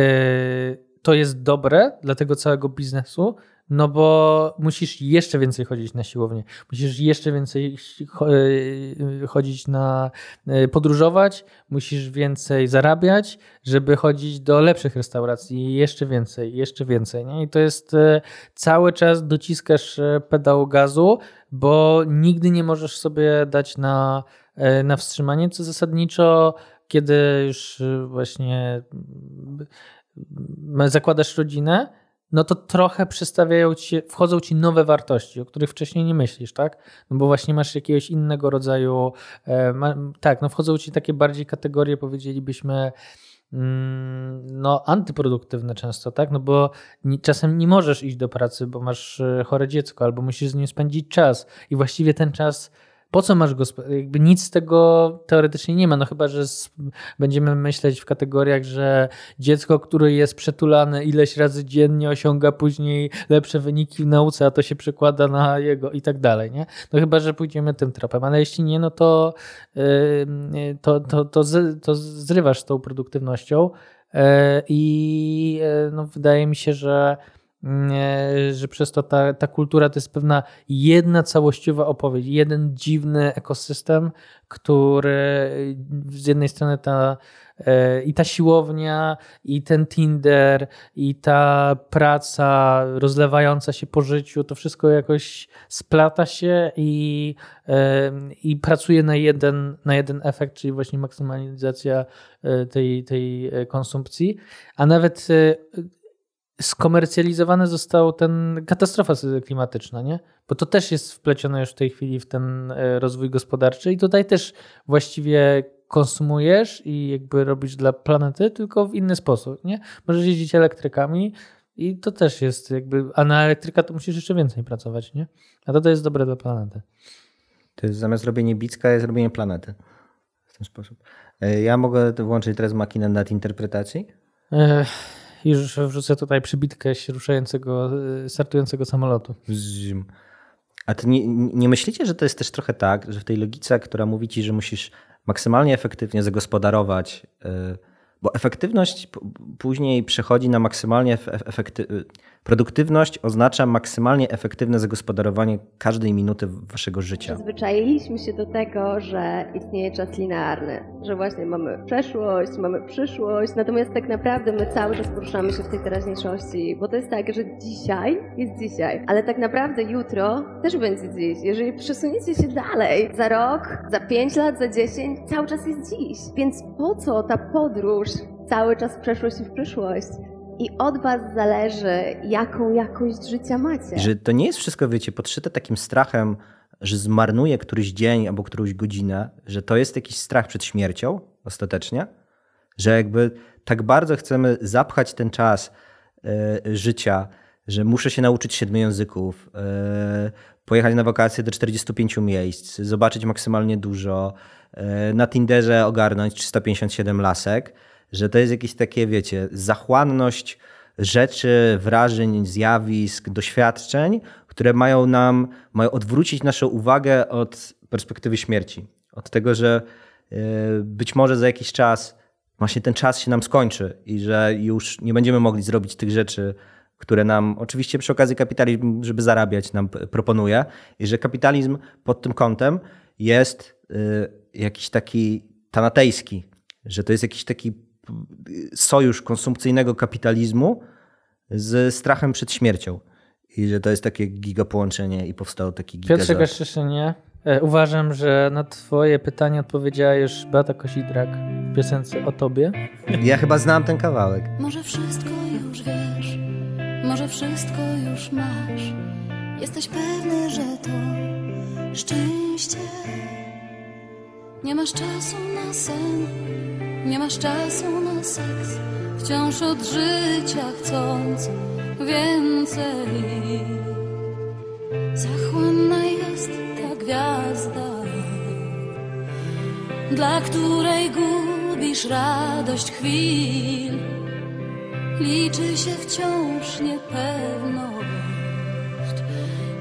to jest dobre dla tego całego biznesu, no bo musisz jeszcze więcej chodzić na siłownię, musisz jeszcze więcej cho- yy, chodzić na, yy, podróżować, musisz więcej zarabiać, żeby chodzić do lepszych restauracji jeszcze więcej, jeszcze więcej. Nie? I to jest cały czas dociskasz pedał gazu, bo nigdy nie możesz sobie dać na, na wstrzymanie, co zasadniczo kiedy już właśnie zakładasz rodzinę, no to trochę przedstawiają ci, wchodzą ci nowe wartości, o których wcześniej nie myślisz, tak? No bo właśnie masz jakiegoś innego rodzaju, e, ma, tak, no wchodzą ci takie bardziej kategorie, powiedzielibyśmy, mm, no, antyproduktywne często, tak? No bo czasem nie możesz iść do pracy, bo masz e, chore dziecko, albo musisz z nim spędzić czas i właściwie ten czas po co masz gospodarkę? Jakby nic z tego teoretycznie nie ma, no chyba, że będziemy myśleć w kategoriach, że dziecko, które jest przetulane ileś razy dziennie osiąga później lepsze wyniki w nauce, a to się przekłada na jego i tak dalej, nie? No chyba, że pójdziemy tym tropem, ale jeśli nie, no to, to, to, to, to zrywasz z tą produktywnością yy, i yy, no wydaje mi się, że że przez to ta, ta kultura to jest pewna jedna całościowa opowieść, jeden dziwny ekosystem, który z jednej strony ta e, i ta siłownia, i ten Tinder, i ta praca rozlewająca się po życiu, to wszystko jakoś splata się i, e, i pracuje na jeden, na jeden efekt, czyli właśnie maksymalizacja e, tej, tej konsumpcji. A nawet skomercjalizowane został ten katastrofa klimatyczna, nie? Bo to też jest wplecione już w tej chwili w ten e, rozwój gospodarczy i tutaj też właściwie konsumujesz i jakby robisz dla planety, tylko w inny sposób, nie? Możesz jeździć elektrykami i to też jest jakby, a na elektryka to musisz jeszcze więcej pracować, nie? A to to jest dobre dla planety. To jest zamiast robienie bicka jest robienie planety w ten sposób. E, ja mogę włączyć teraz makinę nadinterpretacji? Ech już wrzucę tutaj przybitkę ruszającego, y, startującego samolotu. A ty nie, nie myślicie, że to jest też trochę tak, że w tej logice, która mówi ci, że musisz maksymalnie efektywnie zagospodarować, y, bo efektywność później przechodzi na maksymalnie efektywność Produktywność oznacza maksymalnie efektywne zagospodarowanie każdej minuty waszego życia. Przyzwyczailiśmy się do tego, że istnieje czas linearny, że właśnie mamy przeszłość, mamy przyszłość, natomiast tak naprawdę my cały czas poruszamy się w tej teraźniejszości, bo to jest tak, że dzisiaj jest dzisiaj, ale tak naprawdę jutro też będzie dziś. Jeżeli przesuniecie się dalej, za rok, za pięć lat, za dziesięć, cały czas jest dziś. Więc po co ta podróż cały czas w przeszłość i w przyszłość? I od was zależy, jaką jakość życia macie. Że to nie jest wszystko, wiecie, podszyte takim strachem, że zmarnuje któryś dzień albo którąś godzinę, że to jest jakiś strach przed śmiercią ostatecznie, że jakby tak bardzo chcemy zapchać ten czas y, życia, że muszę się nauczyć siedmiu języków, y, pojechać na wakacje do 45 miejsc, zobaczyć maksymalnie dużo, y, na Tinderze ogarnąć 357 lasek, że to jest jakieś takie, wiecie, zachłanność rzeczy, wrażeń, zjawisk, doświadczeń, które mają nam, mają odwrócić naszą uwagę od perspektywy śmierci. Od tego, że e, być może za jakiś czas właśnie ten czas się nam skończy i że już nie będziemy mogli zrobić tych rzeczy, które nam oczywiście przy okazji kapitalizm, żeby zarabiać, nam proponuje i że kapitalizm pod tym kątem jest e, jakiś taki tanatejski, że to jest jakiś taki sojusz konsumpcyjnego kapitalizmu z strachem przed śmiercią. I że to jest takie giga połączenie i powstał taki giga. Piotrze Gaszczyszynie, e, uważam, że na twoje pytanie odpowiedziała już Beata Kosidrak w piosence o tobie. Ja chyba znam ten kawałek. Może wszystko już wiesz, może wszystko już masz. Jesteś pewny, że to szczęście. Nie masz czasu na sen nie masz czasu na seks, wciąż od życia chcąc więcej. Zachłanna jest ta gwiazda, dla której gubisz radość chwil. Liczy się wciąż niepewność,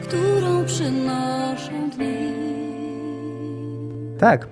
którą przynoszą dni. Tak,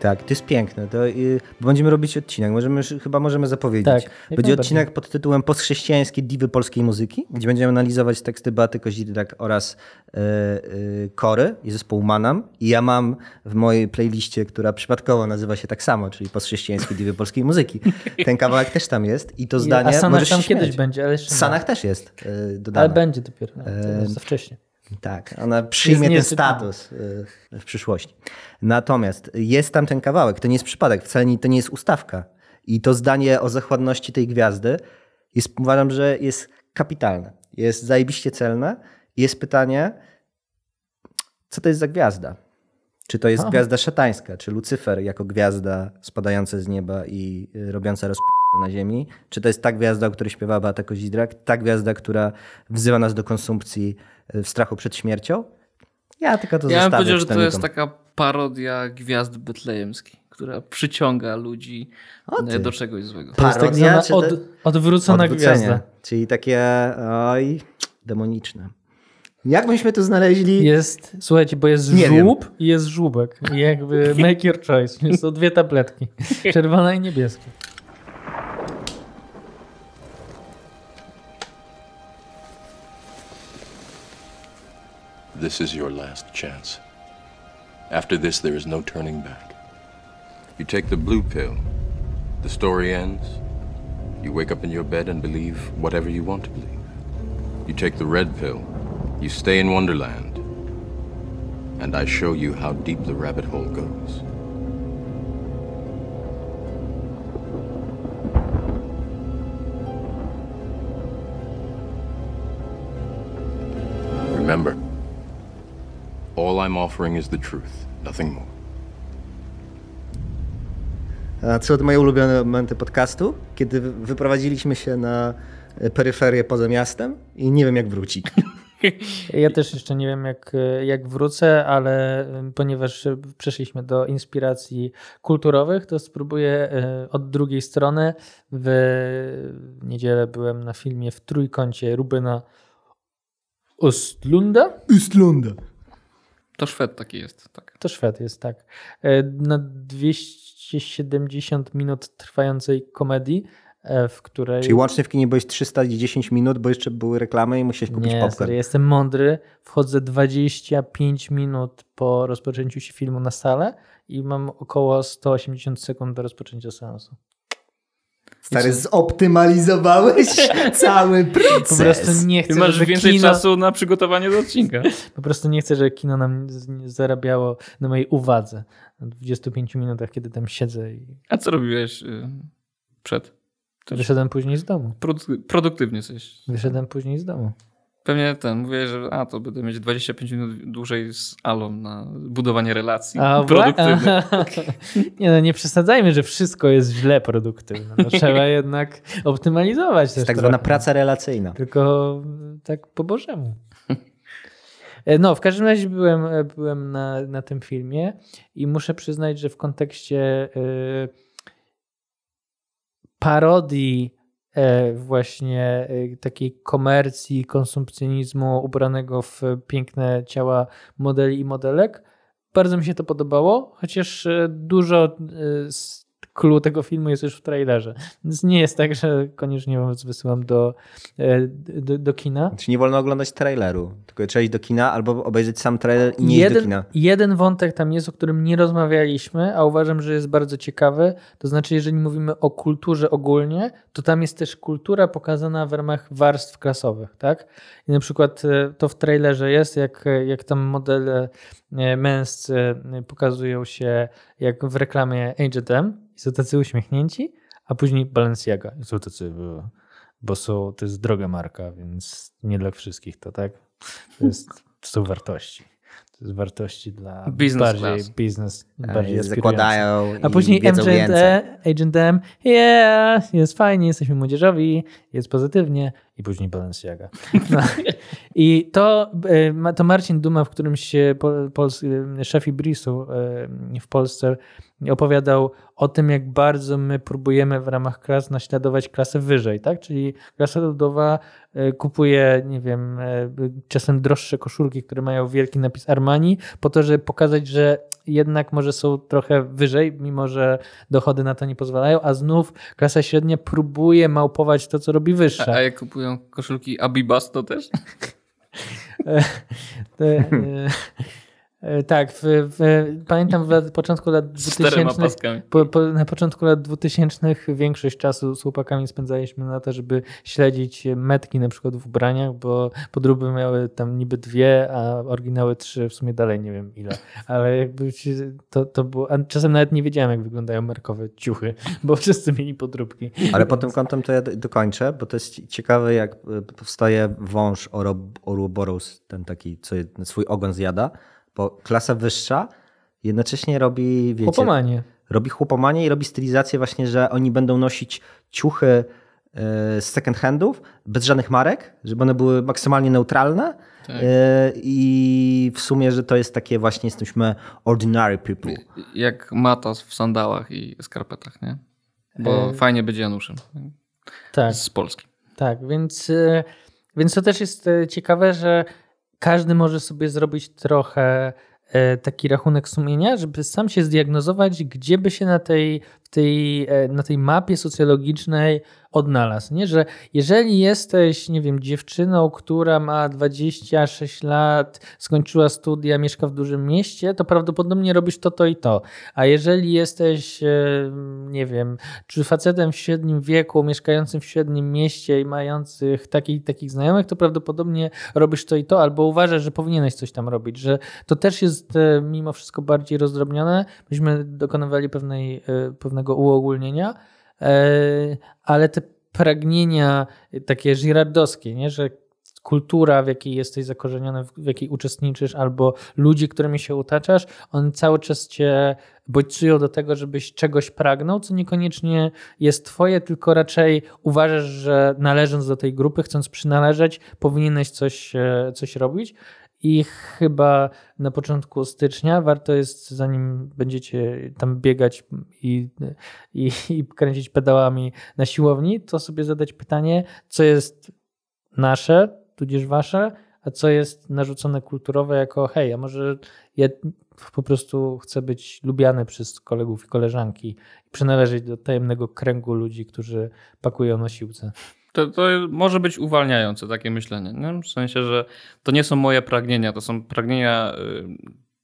tak, to jest piękne. To, yy, będziemy robić odcinek, możemy chyba możemy zapowiedzieć. Tak, Będzie odcinek pod tytułem Postchrześcijańskie diwy polskiej muzyki, gdzie będziemy analizować teksty Beaty Kozirak oraz yy, yy, Kory i zespołu Manam. I ja mam w mojej playliście, która przypadkowo nazywa się tak samo, czyli Postchrześcijańskie diwy polskiej muzyki. Ten kawałek też tam jest i to zdanie... A Sanach tam kiedyś będzie, ale jeszcze Sanach też jest, yy, dodane. Ale będzie dopiero, to za wcześnie. Tak, ona przyjmie ten status y, w przyszłości. Natomiast jest tam ten kawałek, to nie jest przypadek, wcale nie, to nie jest ustawka. I to zdanie o zachładności tej gwiazdy jest, uważam, że jest kapitalne. Jest zajebiście celne. Jest pytanie, co to jest za gwiazda? Czy to jest gwiazda szatańska, czy Lucyfer jako gwiazda spadająca z nieba i y, robiąca rozp... na ziemi? Czy to jest ta gwiazda, o której śpiewała Beata Kozidrak? Ta gwiazda, która wzywa nas do konsumpcji y, w strachu przed śmiercią? Ja tylko to Ja bym zostawię powiedział, że to jest taka parodia gwiazd betlejemskiej, która przyciąga ludzi e, do czegoś złego. To jest tak Parodia, to- od, odwrócona gwiazda. Czyli takie, oj, demoniczne. Jak myśmy tu znaleźli? Jest, słuchajcie, bo jest Nie wiem. żółb i jest żółbek. I jakby make your choice. Są dwie tabletki. Czerwona i niebieska. This is your last chance. After this, there is no turning back. You take the blue pill, the story ends. You wake up in your bed and believe whatever you want to believe. You take the red pill, you stay in Wonderland, and I show you how deep the rabbit hole goes. Remember, offering is the truth, nothing more. A co to moje ulubione momenty podcastu? Kiedy wy- wyprowadziliśmy się na e, peryferię poza miastem i nie wiem jak wrócić. Ja też jeszcze nie wiem, jak, jak wrócę, ale ponieważ y, przeszliśmy do inspiracji kulturowych, to spróbuję od drugiej strony. W niedzielę byłem na filmie w trójkącie Rubena Ostlunda. Istlunda. To Szwed taki jest. Tak. To Szwed jest, tak. E, Na 270 minut trwającej komedii, e, w której... Czyli łącznie w kinie byłeś 310 minut, bo jeszcze były reklamy i musiałeś kupić Nie, popcorn. sorry, jestem mądry. Wchodzę 25 minut po rozpoczęciu się filmu na salę i mam około 180 sekund do rozpoczęcia seansu. Stary, zoptymalizowałeś cały Po proces. prostu nie chcę, Ty masz żeby więcej kino, czasu na przygotowanie do odcinka. Po prostu nie chcę, żeby kino nam zarabiało na mojej uwadze. Na 25 minutach, kiedy tam siedzę i A co robiłeś y, przed? Też wyszedłem później z domu. produ- produktywnie coś. Wyszedłem później z domu. Pewnie ten, mówię, że a to będę mieć 25 minut dłużej z Alą na budowanie relacji A, produktywnych. Nie no, nie przesadzajmy, że wszystko jest źle produktywne. No, trzeba jednak optymalizować To też jest tak zwana trochę. praca relacyjna. Tylko tak po bożemu. E, No, w każdym razie byłem, e, byłem na, na tym filmie i muszę przyznać, że w kontekście y, parodii e, właśnie e, takiej komercji, konsumpcjonizmu ubranego w piękne ciała modeli i modelek, bardzo mi się to podobało, chociaż e, dużo e, z clue tego filmu jest już w trailerze. Więc nie jest tak, że koniecznie was wysyłam do, e, do, do kina. Czyli nie wolno oglądać traileru, tylko trzeba iść do kina albo obejrzeć sam trailer i nie iść do jeden, kina. jeden wątek tam jest, o którym nie rozmawialiśmy, a uważam, że jest bardzo ciekawy. To znaczy, jeżeli mówimy o kulturze ogólnie, to tam jest też kultura pokazana w ramach warstw klasowych, tak? I na przykład e, to w trailerze jest, jak, jak tam modele e, męscy pokazują się jak w reklamie H&M i są tacy uśmiechnięci, a później Balenciaga i są tacy, e, bo są, to jest droga marka, więc nie dla wszystkich to, tak? To, jest, to są wartości. To jest wartości dla Business bardziej class. biznes, bardziej aspirujących. zakładają A później więcej. Agent, M, yeah, jest fajnie, jesteśmy młodzieżowi, jest pozytywnie i później Balenciaga. No. I to, e, to Marcin Duma w którymś się po- pols, e, szefie Brisu e, w Polsce opowiadał o tym, jak bardzo my próbujemy w ramach klas naśladować klasę wyżej, tak? Czyli klasa ludowa e, kupuje, nie wiem, e, czasem droższe koszulki, które mają wielki napis Armani, po to, żeby pokazać, że jednak może są trochę wyżej, mimo że dochody na to nie pozwalają, a znów klasa średnia próbuje małpować to, co robi A, wyższa. a jak kupują koszulki Abibas, to też? E, Tak, w, w, pamiętam w lat, początku lat Z czterema 2000. paskami. Po, po, na początku lat 2000 większość czasu z chłopakami spędzaliśmy na to, żeby śledzić metki na przykład w ubraniach, bo podróby miały tam niby dwie, a oryginały trzy, w sumie dalej nie wiem ile. Ale jakby się- to, to było. A czasem nawet nie wiedziałem, jak wyglądają merkowe ciuchy, bo wszyscy mieli podróbki. Ale pod tym kątem to ja do- dokończę, bo to jest ciekawe, jak e, powstaje wąż Oro- Ouroboros, ten taki, co swój ogon zjada, bo klasa wyższa jednocześnie robi, wiecie, Chłopomanie. robi chłopomanię i robi stylizację właśnie, że oni będą nosić ciuchy e, z second handów, bez żadnych marek, żeby one były maksymalnie neutralne Tak. e, i w sumie, że to jest takie właśnie jesteśmy ordinary people. Jak mata w sandałach i skarpetach, nie? Bo E. fajnie być Januszem. Tak. Z Polski. Tak, więc, e, więc to też jest ciekawe, że każdy może sobie zrobić trochę e, taki rachunek sumienia, żeby sam się zdiagnozować, gdzie by się na tej, tej, e, na tej mapie socjologicznej odnalazł. Nie? Że jeżeli jesteś, nie wiem, dziewczyną, która ma 26 lat, skończyła studia, mieszka w dużym mieście, to prawdopodobnie robisz to, to i to. A jeżeli jesteś, e, nie wiem, czy facetem w średnim wieku, mieszkającym w średnim mieście i mających takich, takich znajomych, to prawdopodobnie robisz to i to, albo uważasz, że powinieneś coś tam robić, że to też jest e, mimo wszystko bardziej rozdrobnione. Myśmy dokonywali pewnej, e, pewnego uogólnienia, ale te pragnienia takie girardowskie, nie? że kultura, w jakiej jesteś zakorzeniony, w- jakiej uczestniczysz, albo ludzie, którymi się otaczasz, one cały czas cię bodźcują do tego, żebyś czegoś pragnął, co niekoniecznie jest twoje, tylko raczej uważasz, że należąc do tej grupy, chcąc przynależeć, powinieneś coś, e, coś robić. I chyba na początku stycznia warto jest, zanim będziecie tam biegać i, i, i kręcić pedałami na siłowni, to sobie zadać pytanie, co jest nasze, tudzież wasze, a co jest narzucone kulturowe jako hej, a może ja po prostu chcę być lubiany przez kolegów i koleżanki i przynależeć do tajemnego kręgu ludzi, którzy pakują na siłce. To, to może być uwalniające takie myślenie. Nie? W sensie, że to nie są moje pragnienia, to są pragnienia y,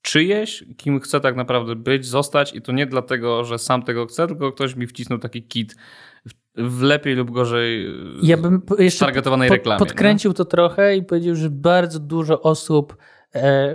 czyjeś, kim chcę tak naprawdę być, zostać i to nie dlatego, że sam tego chcę, tylko ktoś mi wcisnął taki kit w, lepiej lub gorzej Ja bym jeszcze targetowanej po- reklamie. podkręcił to trochę i powiedział, że bardzo dużo osób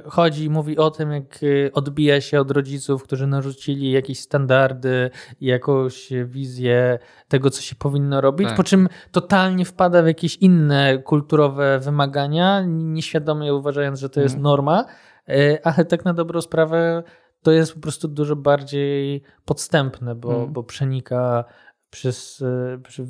chodzi i mówi o tym, jak e, odbija się od rodziców, którzy narzucili jakieś standardy, jakąś wizję tego, co się powinno robić, Tak. po czym totalnie wpada w jakieś inne kulturowe wymagania, nieświadomie uważając, że to jest Mhm. norma, e, ale tak na dobrą sprawę to jest po prostu dużo bardziej podstępne, bo, Mhm. bo przenika przez, e, przy,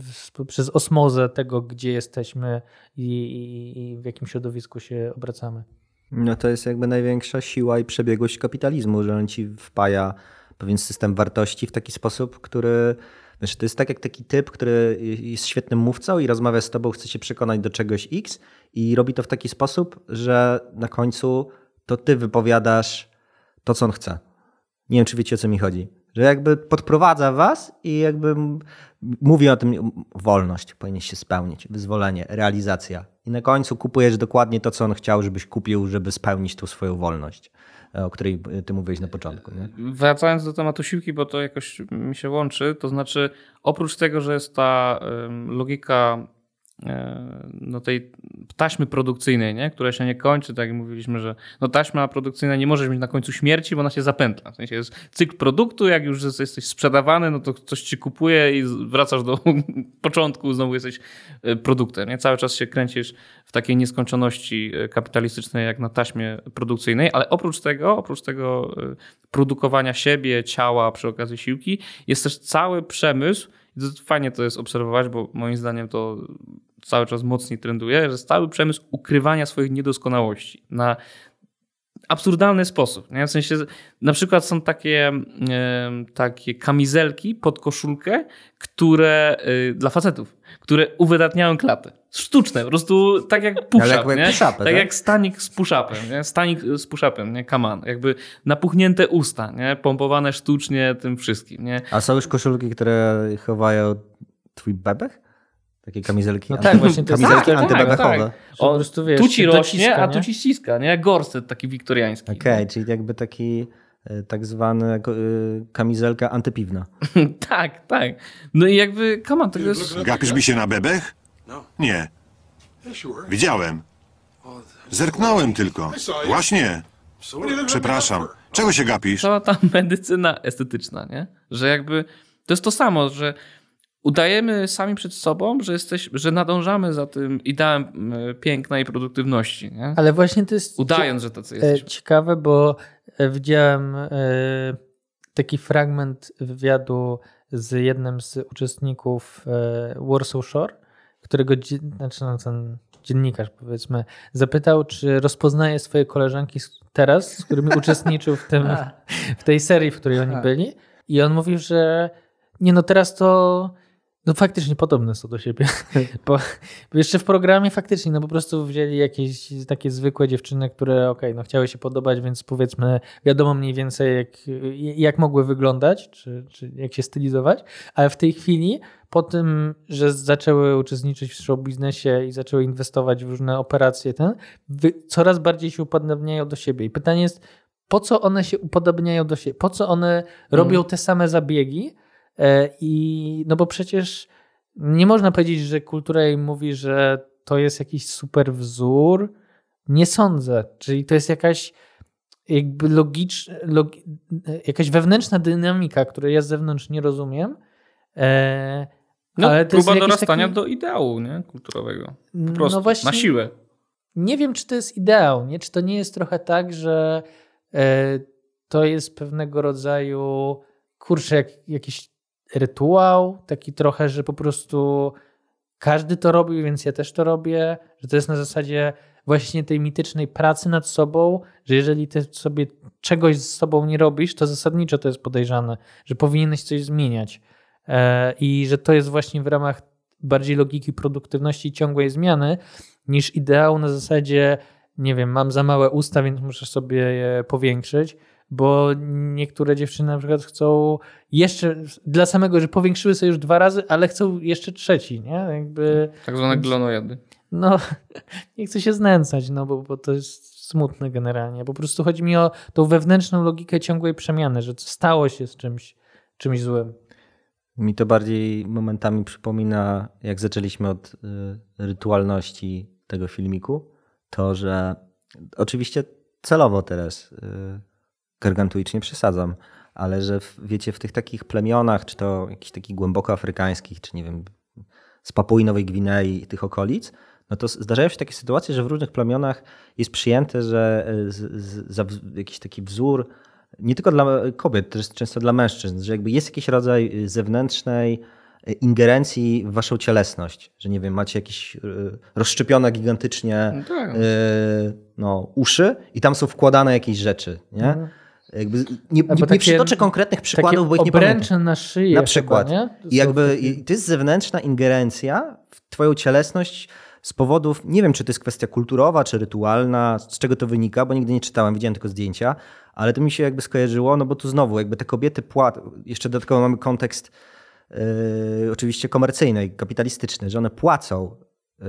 przez osmozę tego, gdzie jesteśmy i, i, i w jakim środowisku się obracamy. No to jest jakby największa siła i przebiegłość kapitalizmu, że on ci wpaja pewien system wartości w taki sposób, który. Wiesz, to jest tak jak taki typ, który jest świetnym mówcą i rozmawia z tobą, chce się przekonać do czegoś X i robi to w taki sposób, że na końcu to ty wypowiadasz to, co on chce. Nie wiem, czy wiecie, o co mi chodzi. Że jakby podprowadza was i jakby mówi o tym, wolność powinien się spełnić, wyzwolenie, realizacja. I na końcu kupujesz dokładnie to, co on chciał, żebyś kupił, żeby spełnić tą swoją wolność, e, o której ty mówiłeś na początku. Nie? Wracając do tematu siłki, bo to jakoś mi się łączy, to znaczy oprócz tego, że jest ta logika e, no tej taśmy produkcyjnej, nie? która się nie kończy, tak jak mówiliśmy, że no taśma produkcyjna nie możesz mieć na końcu śmierci, bo ona się zapętla. W sensie jest cykl produktu, jak już jest- jesteś sprzedawany, no to coś ci kupuje i wracasz do początku, znowu jesteś e, produktem. Nie? Cały czas się kręcisz w takiej nieskończoności e, kapitalistycznej, jak na taśmie produkcyjnej, ale oprócz tego, oprócz tego e, produkowania siebie, ciała przy okazji siłki, jest też cały przemysł, fajnie to jest obserwować, bo moim zdaniem to cały czas mocniej trenduje, że jest cały przemysł ukrywania swoich niedoskonałości na absurdalny sposób. Nie? W sensie, na przykład są takie, takie kamizelki pod koszulkę, które y, dla facetów, które uwydatniają klatę. Sztuczne, po prostu tak jak push-up, jak- nie? push-upy, tak, tak? jak stanik z push-upem, nie? stanik z push-upem, nie? on. jakby napuchnięte usta, nie? pompowane sztucznie tym wszystkim. Nie? A są już koszulki, które chowają twój bebech? Takie kamizelki, No tak, właśnie to kamizelki tak, tak, antybebechowe. tak. Po prostu, wiesz, tu ci dociska, rośnie, a nie? tu ci ściska, nie? Jak gorset taki wiktoriański. Okej, czyli jakby taki e, tak zwany e, kamizelka antypiwna. tak, tak. No i jakby, come on, to jest... Gapisz mi się na bebech? Nie. Widziałem. Zerknąłem tylko. Właśnie. Przepraszam. Czego się gapisz? cała ta medycyna estetyczna, nie? Że jakby to jest to samo, że udajemy sami przed sobą, że, jesteś, że nadążamy za tym ideałem mm, piękna i produktywności, nie? Ale właśnie to jest Udając, że tacy e, jesteśmy. ciekawe, bo e, widziałem e, taki fragment wywiadu z jednym z uczestników e, Warsaw Shore, którego znaczy no, ten dziennikarz powiedzmy zapytał, czy rozpoznaje swoje koleżanki teraz, z którymi uczestniczył w, tym, w tej serii, w której oni byli. I on mówił, że nie no teraz to no faktycznie podobne są do siebie. Bo, bo jeszcze w programie faktycznie no po prostu wzięli jakieś takie zwykłe dziewczyny, które okej, no chciały się podobać, więc powiedzmy wiadomo mniej więcej jak, jak mogły wyglądać, czy, czy jak się stylizować, ale w tej chwili po tym, że zaczęły uczestniczyć w show biznesie i zaczęły inwestować w różne operacje ten, coraz bardziej się upodobniają do siebie. I pytanie jest, po co one się upodobniają do siebie? Po co one robią te same zabiegi? E, I no bo przecież nie można powiedzieć, że kultura im mówi, że to jest jakiś super wzór. Nie sądzę. Czyli to jest jakaś jakby logiczna, logi, jakaś wewnętrzna dynamika, której ja z zewnątrz nie rozumiem. E, No, ale to jest próba jakiś dorastania taki- do ideału nie? kulturowego. Po prostu, no właśnie, na siłę. nie wiem, czy to jest ideał, nie? Czy to nie jest trochę tak, że e, to jest pewnego rodzaju, kurczę, jak, jakiś rytuał, taki trochę, że po prostu każdy to robi, więc ja też to robię, że to jest na zasadzie właśnie tej mitycznej pracy nad sobą, że jeżeli ty sobie czegoś z sobą nie robisz, to zasadniczo to jest podejrzane, że powinieneś coś zmieniać. E, i że to jest właśnie w ramach bardziej logiki produktywności i ciągłej zmiany niż ideał na zasadzie, nie wiem, mam za małe usta, więc muszę sobie je powiększyć, bo niektóre dziewczyny na przykład chcą jeszcze dla samego, że powiększyły sobie już dwa razy, ale chcą jeszcze trzeci, nie? Jakby, Tak zwane glonojady. no, nie chcę się znęcać, no bo, bo to jest smutne generalnie. Po prostu chodzi mi o tą wewnętrzną logikę ciągłej przemiany, że stało się z czymś, czymś złym. Mi to bardziej momentami przypomina, jak zaczęliśmy od y, rytualności tego filmiku, to, że oczywiście celowo teraz y, gargantuicznie przesadzam, ale że w, wiecie, w tych takich plemionach, czy to jakichś takich głęboko afrykańskich, czy nie wiem, z Papui Nowej Gwinei i tych okolic, no to zdarzają się takie sytuacje, że w różnych plemionach jest przyjęte, że y, z, z, za jakiś taki wzór, nie tylko dla kobiet, też często dla mężczyzn, że jakby jest jakiś rodzaj y, zewnętrznej y, ingerencji w waszą cielesność, że nie wiem, macie jakieś rozszczepione gigantycznie No tak. no, uszy i tam są wkładane jakieś rzeczy, nie? Jakby nie, nie, nie takie- przytoczę konkretnych przykładów, bo ich nie pamiętam. na szyję Na przykład. Chyba? I jakby i to jest zewnętrzna ingerencja w twoją cielesność z powodów, nie wiem czy to jest kwestia kulturowa, czy rytualna, z czego to wynika, bo nigdy nie czytałem, widziałem tylko zdjęcia, ale to mi się jakby skojarzyło, no bo tu znowu jakby te kobiety płacą, jeszcze dodatkowo mamy kontekst yy, oczywiście komercyjny i kapitalistyczny, że one płacą,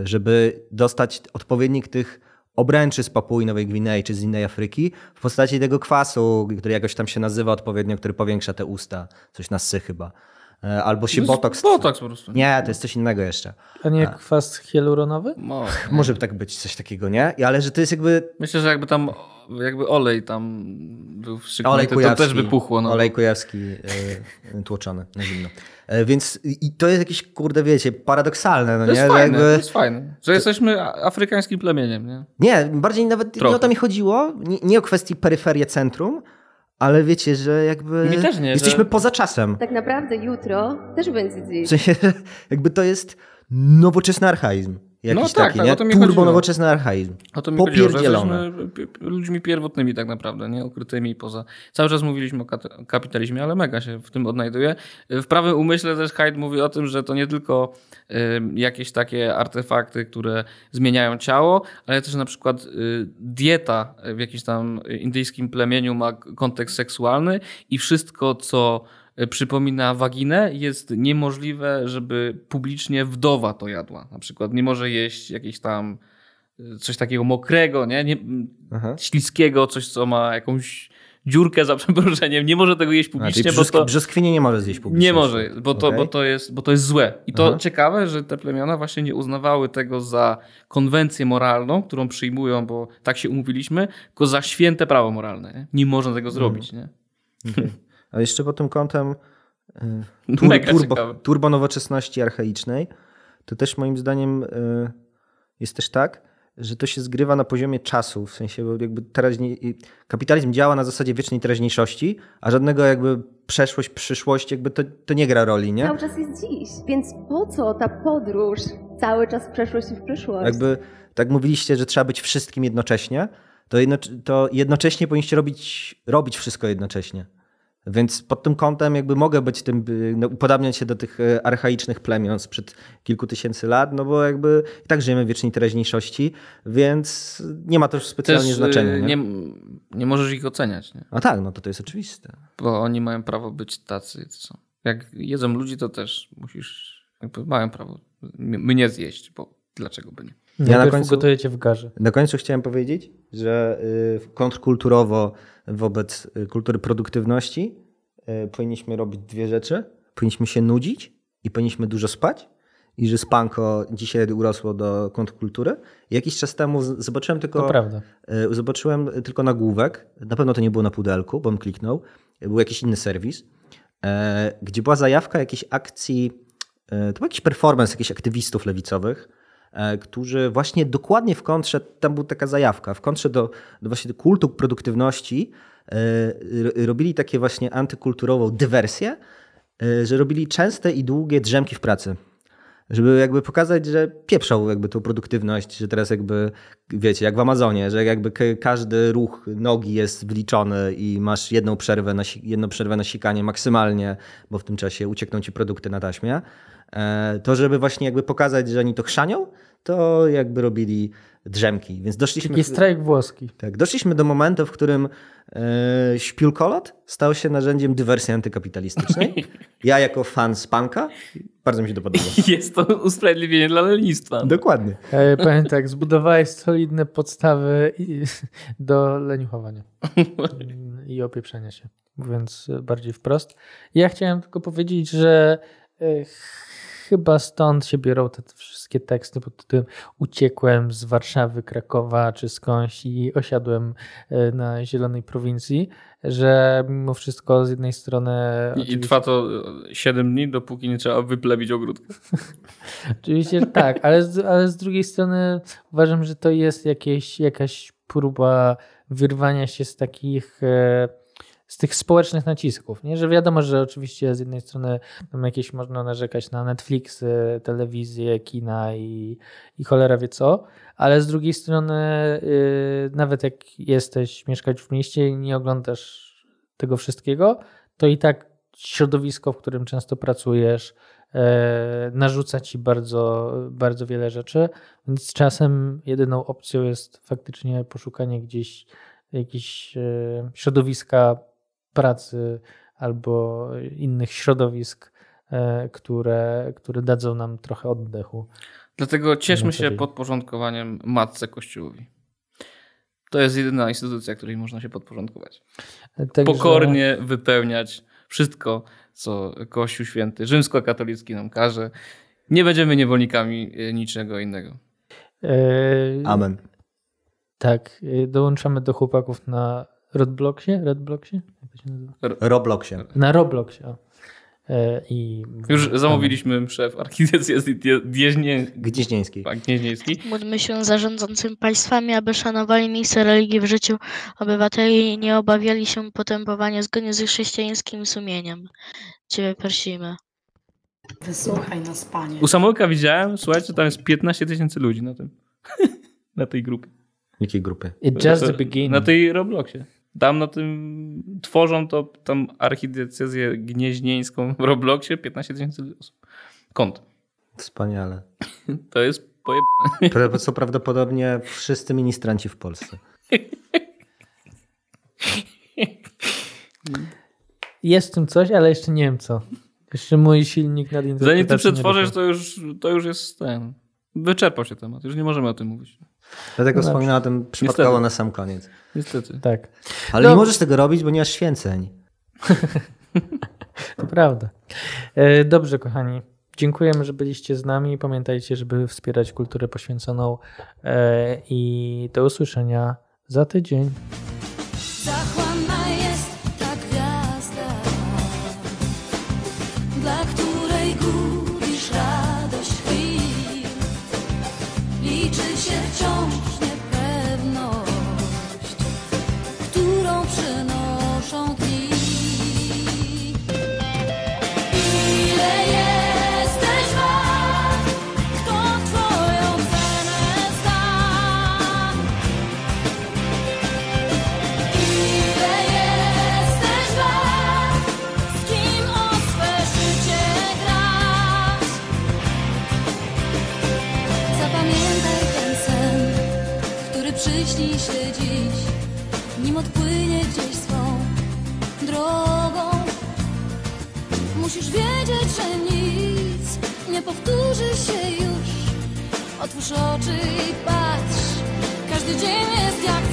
żeby dostać odpowiednik tych obręczy z Papui Nowej Gwinei czy z innej Afryki w postaci tego kwasu, który jakoś tam się nazywa odpowiednio, który powiększa te usta. Coś na sy chyba. E, Albo się To botoks. Botoks po prostu. Nie, to jest coś innego jeszcze. A nie kwas hialuronowy? No. Może tak być coś takiego, nie? I- Ale że to jest jakby Myślę, że jakby tam jakby olej tam był wstrzyknięty, to kujawski. też by puchło. No. Olej kujawski e, tłoczony na zimno. E, więc i to jest jakieś, kurde, wiecie, paradoksalne, no To nie? jest fajne, to jakby... jest fajne. Że jesteśmy a- afrykańskim plemieniem, nie? Nie, bardziej nawet nie Trochę. o to mi chodziło. Nie, nie o kwestii peryferie centrum, ale wiecie, że jakby Mi też nie, jesteśmy że- poza czasem. Tak naprawdę jutro też będzie dziś. W sensie, jakby to jest nowoczesny archaizm. Jakiś No tak, taki, tak, nie? o to mi Turbo chodziło. nowoczesny archaizm. O to mi Popierdzielone. ludźmi pierwotnymi tak naprawdę, nie ukrytymi poza. Cały czas mówiliśmy o kapitalizmie, ale mega się w tym odnajduje. W prawym umyśle też Hyde mówi o tym, że to nie tylko y, jakieś takie artefakty, które zmieniają ciało, ale też na przykład y, dieta w jakimś tam indyjskim plemieniu ma kontekst seksualny i wszystko, co przypomina waginę, jest niemożliwe, żeby publicznie wdowa to jadła. Na przykład nie może jeść jakieś tam e, coś takiego mokrego, nie? nie śliskiego, coś co ma jakąś dziurkę za przeproszeniem. Nie może tego jeść publicznie, czyli bo brzosk- to... Brzoskwinie nie może zjeść publicznie. Nie może, bo to, Okej. bo, to jest, bo to jest złe. I to Aha. ciekawe, że te plemiona właśnie nie uznawały tego za konwencję moralną, którą przyjmują, bo tak się umówiliśmy, tylko za święte prawo moralne. Nie, nie można tego zrobić. Nie? Okej. A jeszcze pod tym kątem y, Mega turbo, ciekawe. turbo nowoczesności archaicznej, to też moim zdaniem y, jest też tak, że to się zgrywa na poziomie czasu, w sensie bo jakby teraźnie, kapitalizm działa na zasadzie wiecznej teraźniejszości, a żadnego jakby przeszłość, przyszłość, jakby to, to nie gra roli, nie? Cały czas jest dziś, więc po co ta podróż cały czas w przeszłość i w przyszłość? Jakby tak mówiliście, że trzeba być wszystkim jednocześnie, to, jedno, to jednocześnie powinniście robić, robić wszystko jednocześnie. Więc pod tym kątem jakby mogę być tym, y, no, upodabniać się do tych e, archaicznych plemion sprzed kilku tysięcy lat, no bo jakby i tak żyjemy w wiecznej teraźniejszości, więc nie ma to już specjalnie Też, znaczenia. y, Nie? nie, nie możesz ich oceniać, nie? A tak, no to to jest oczywiste. bo oni mają prawo być tacy, co są. Jak jedzą ludzi, to też musisz, jakby mają prawo mnie zjeść, bo dlaczego by nie? Ja Najpierw na końcu- gotujecie w garze. Na końcu chciałem powiedzieć, że y, kontrkulturowo wobec y, kultury produktywności y, powinniśmy robić dwie rzeczy. Powinniśmy się nudzić i powinniśmy dużo spać. I że spanko dzisiaj urosło do kontrkultury. Jakiś czas temu zobaczyłem tylko, To prawda. y, zobaczyłem tylko nagłówek. Na pewno to nie było na pudelku, bo bym kliknął. Był jakiś inny serwis, e, gdzie była zajawka jakiejś akcji. e, To był jakiś performance jakichś aktywistów lewicowych, którzy właśnie dokładnie w kontrze, tam była taka zajawka, w kontrze do, do właśnie do kultu produktywności e, robili takie właśnie antykulturową dywersję, e, że robili częste i długie drzemki w pracy. Żeby jakby pokazać, że pieprzą jakby tą produktywność, że teraz jakby, wiecie, jak w Amazonie, że jakby ka- każdy ruch nogi jest wliczony i masz jedną przerwę na, jedną przerwę na sikanie maksymalnie, bo w tym czasie uciekną ci produkty na taśmie. E, To żeby właśnie jakby pokazać, że oni to chrzanią, to jakby robili drzemki. Więc doszliśmy... Taki strajk włoski. tak, doszliśmy do momentu, w którym e, śpiulkolot stał się narzędziem dywersji antykapitalistycznej. Ja jako fan spanka, bardzo mi się to podoba. Jest to usprawiedliwienie dla lenistwa. Dokładnie. E, Powiem tak, zbudowałeś solidne podstawy i- do leniuchowania i opieprzenia się, mówiąc bardziej wprost. Ja chciałem tylko powiedzieć, że e, chyba stąd się biorą te wszystkie teksty pod tytułem uciekłem z Warszawy, Krakowa czy skądś i osiadłem e, na zielonej prowincji, że mimo wszystko z jednej strony... I, oczywiście- trwa to 7 dni, dopóki nie trzeba wyplewić ogródka. Oczywiście tak, ale z, ale z drugiej strony uważam, że to jest jakieś, jakaś próba wyrwania się z takich e, z tych społecznych nacisków. Nie? Że wiadomo, że oczywiście z jednej strony tam jakieś można narzekać na Netflix, telewizję, kina i, i cholera wie co, ale z drugiej strony y, nawet jak jesteś, mieszkać w mieście i nie oglądasz tego wszystkiego, to i tak środowisko, w którym często pracujesz, e, narzuca ci bardzo, bardzo wiele rzeczy, więc czasem jedyną opcją jest faktycznie poszukanie gdzieś jakiegoś e, środowiska pracy albo innych środowisk, e, które, które dadzą nam trochę oddechu. Dlatego cieszmy się podporządkowaniem matce Kościołowi. To jest jedyna instytucja, której można się podporządkować. Także- Pokornie wypełniać wszystko, co Kościół Święty rzymskokatolicki nam każe. Nie będziemy niewolnikami e, niczego innego. E, Amen. Tak, dołączamy do chłopaków na Redbloxie? Redbloxie? Jak to się nazywa? Robloxie. Na Robloxie. O. E, I Już zamówiliśmy mszę w archidiecezji. Gnieźnieńskiej. Tak, Gnieźnieńskiej. Módlmy się za rządzącymi państwami, aby szanowali miejsce religii w życiu obywateli i nie obawiali się potępowania zgodnie z chrześcijańskim sumieniem. Ciebie prosimy. Wysłuchaj nas, Panie. U Samułka widziałem, słuchajcie, tam jest 15 tysięcy ludzi na tym. na tej grupie. Jakiej grupy? It just the beginning. Na tej Robloxie. Tam na tym tworzą to tam archidiecezję gnieźnieńską w Robloxie 15 tysięcy osób. Kąt. Wspaniale. To jest pojebane. Co prawdopodobnie wszyscy ministranci w Polsce. Jest w tym coś, ale jeszcze nie wiem co. Jeszcze mój silnik nad Zanim ty przetworzysz, to już, to już jest ten. Wyczerpał się temat. Już nie możemy o tym mówić. Dlatego no o tym przypadkowo na sam koniec. Niestety. Tak. Ale no. nie możesz tego robić, bo nie masz święceń. to prawda. E, dobrze, kochani. Dziękujemy, że byliście z nami. Pamiętajcie, żeby wspierać kulturę poświęconą e, i do usłyszenia za tydzień. nie powtórzy się już. Otwórz oczy i patrz. Każdy dzień jest jak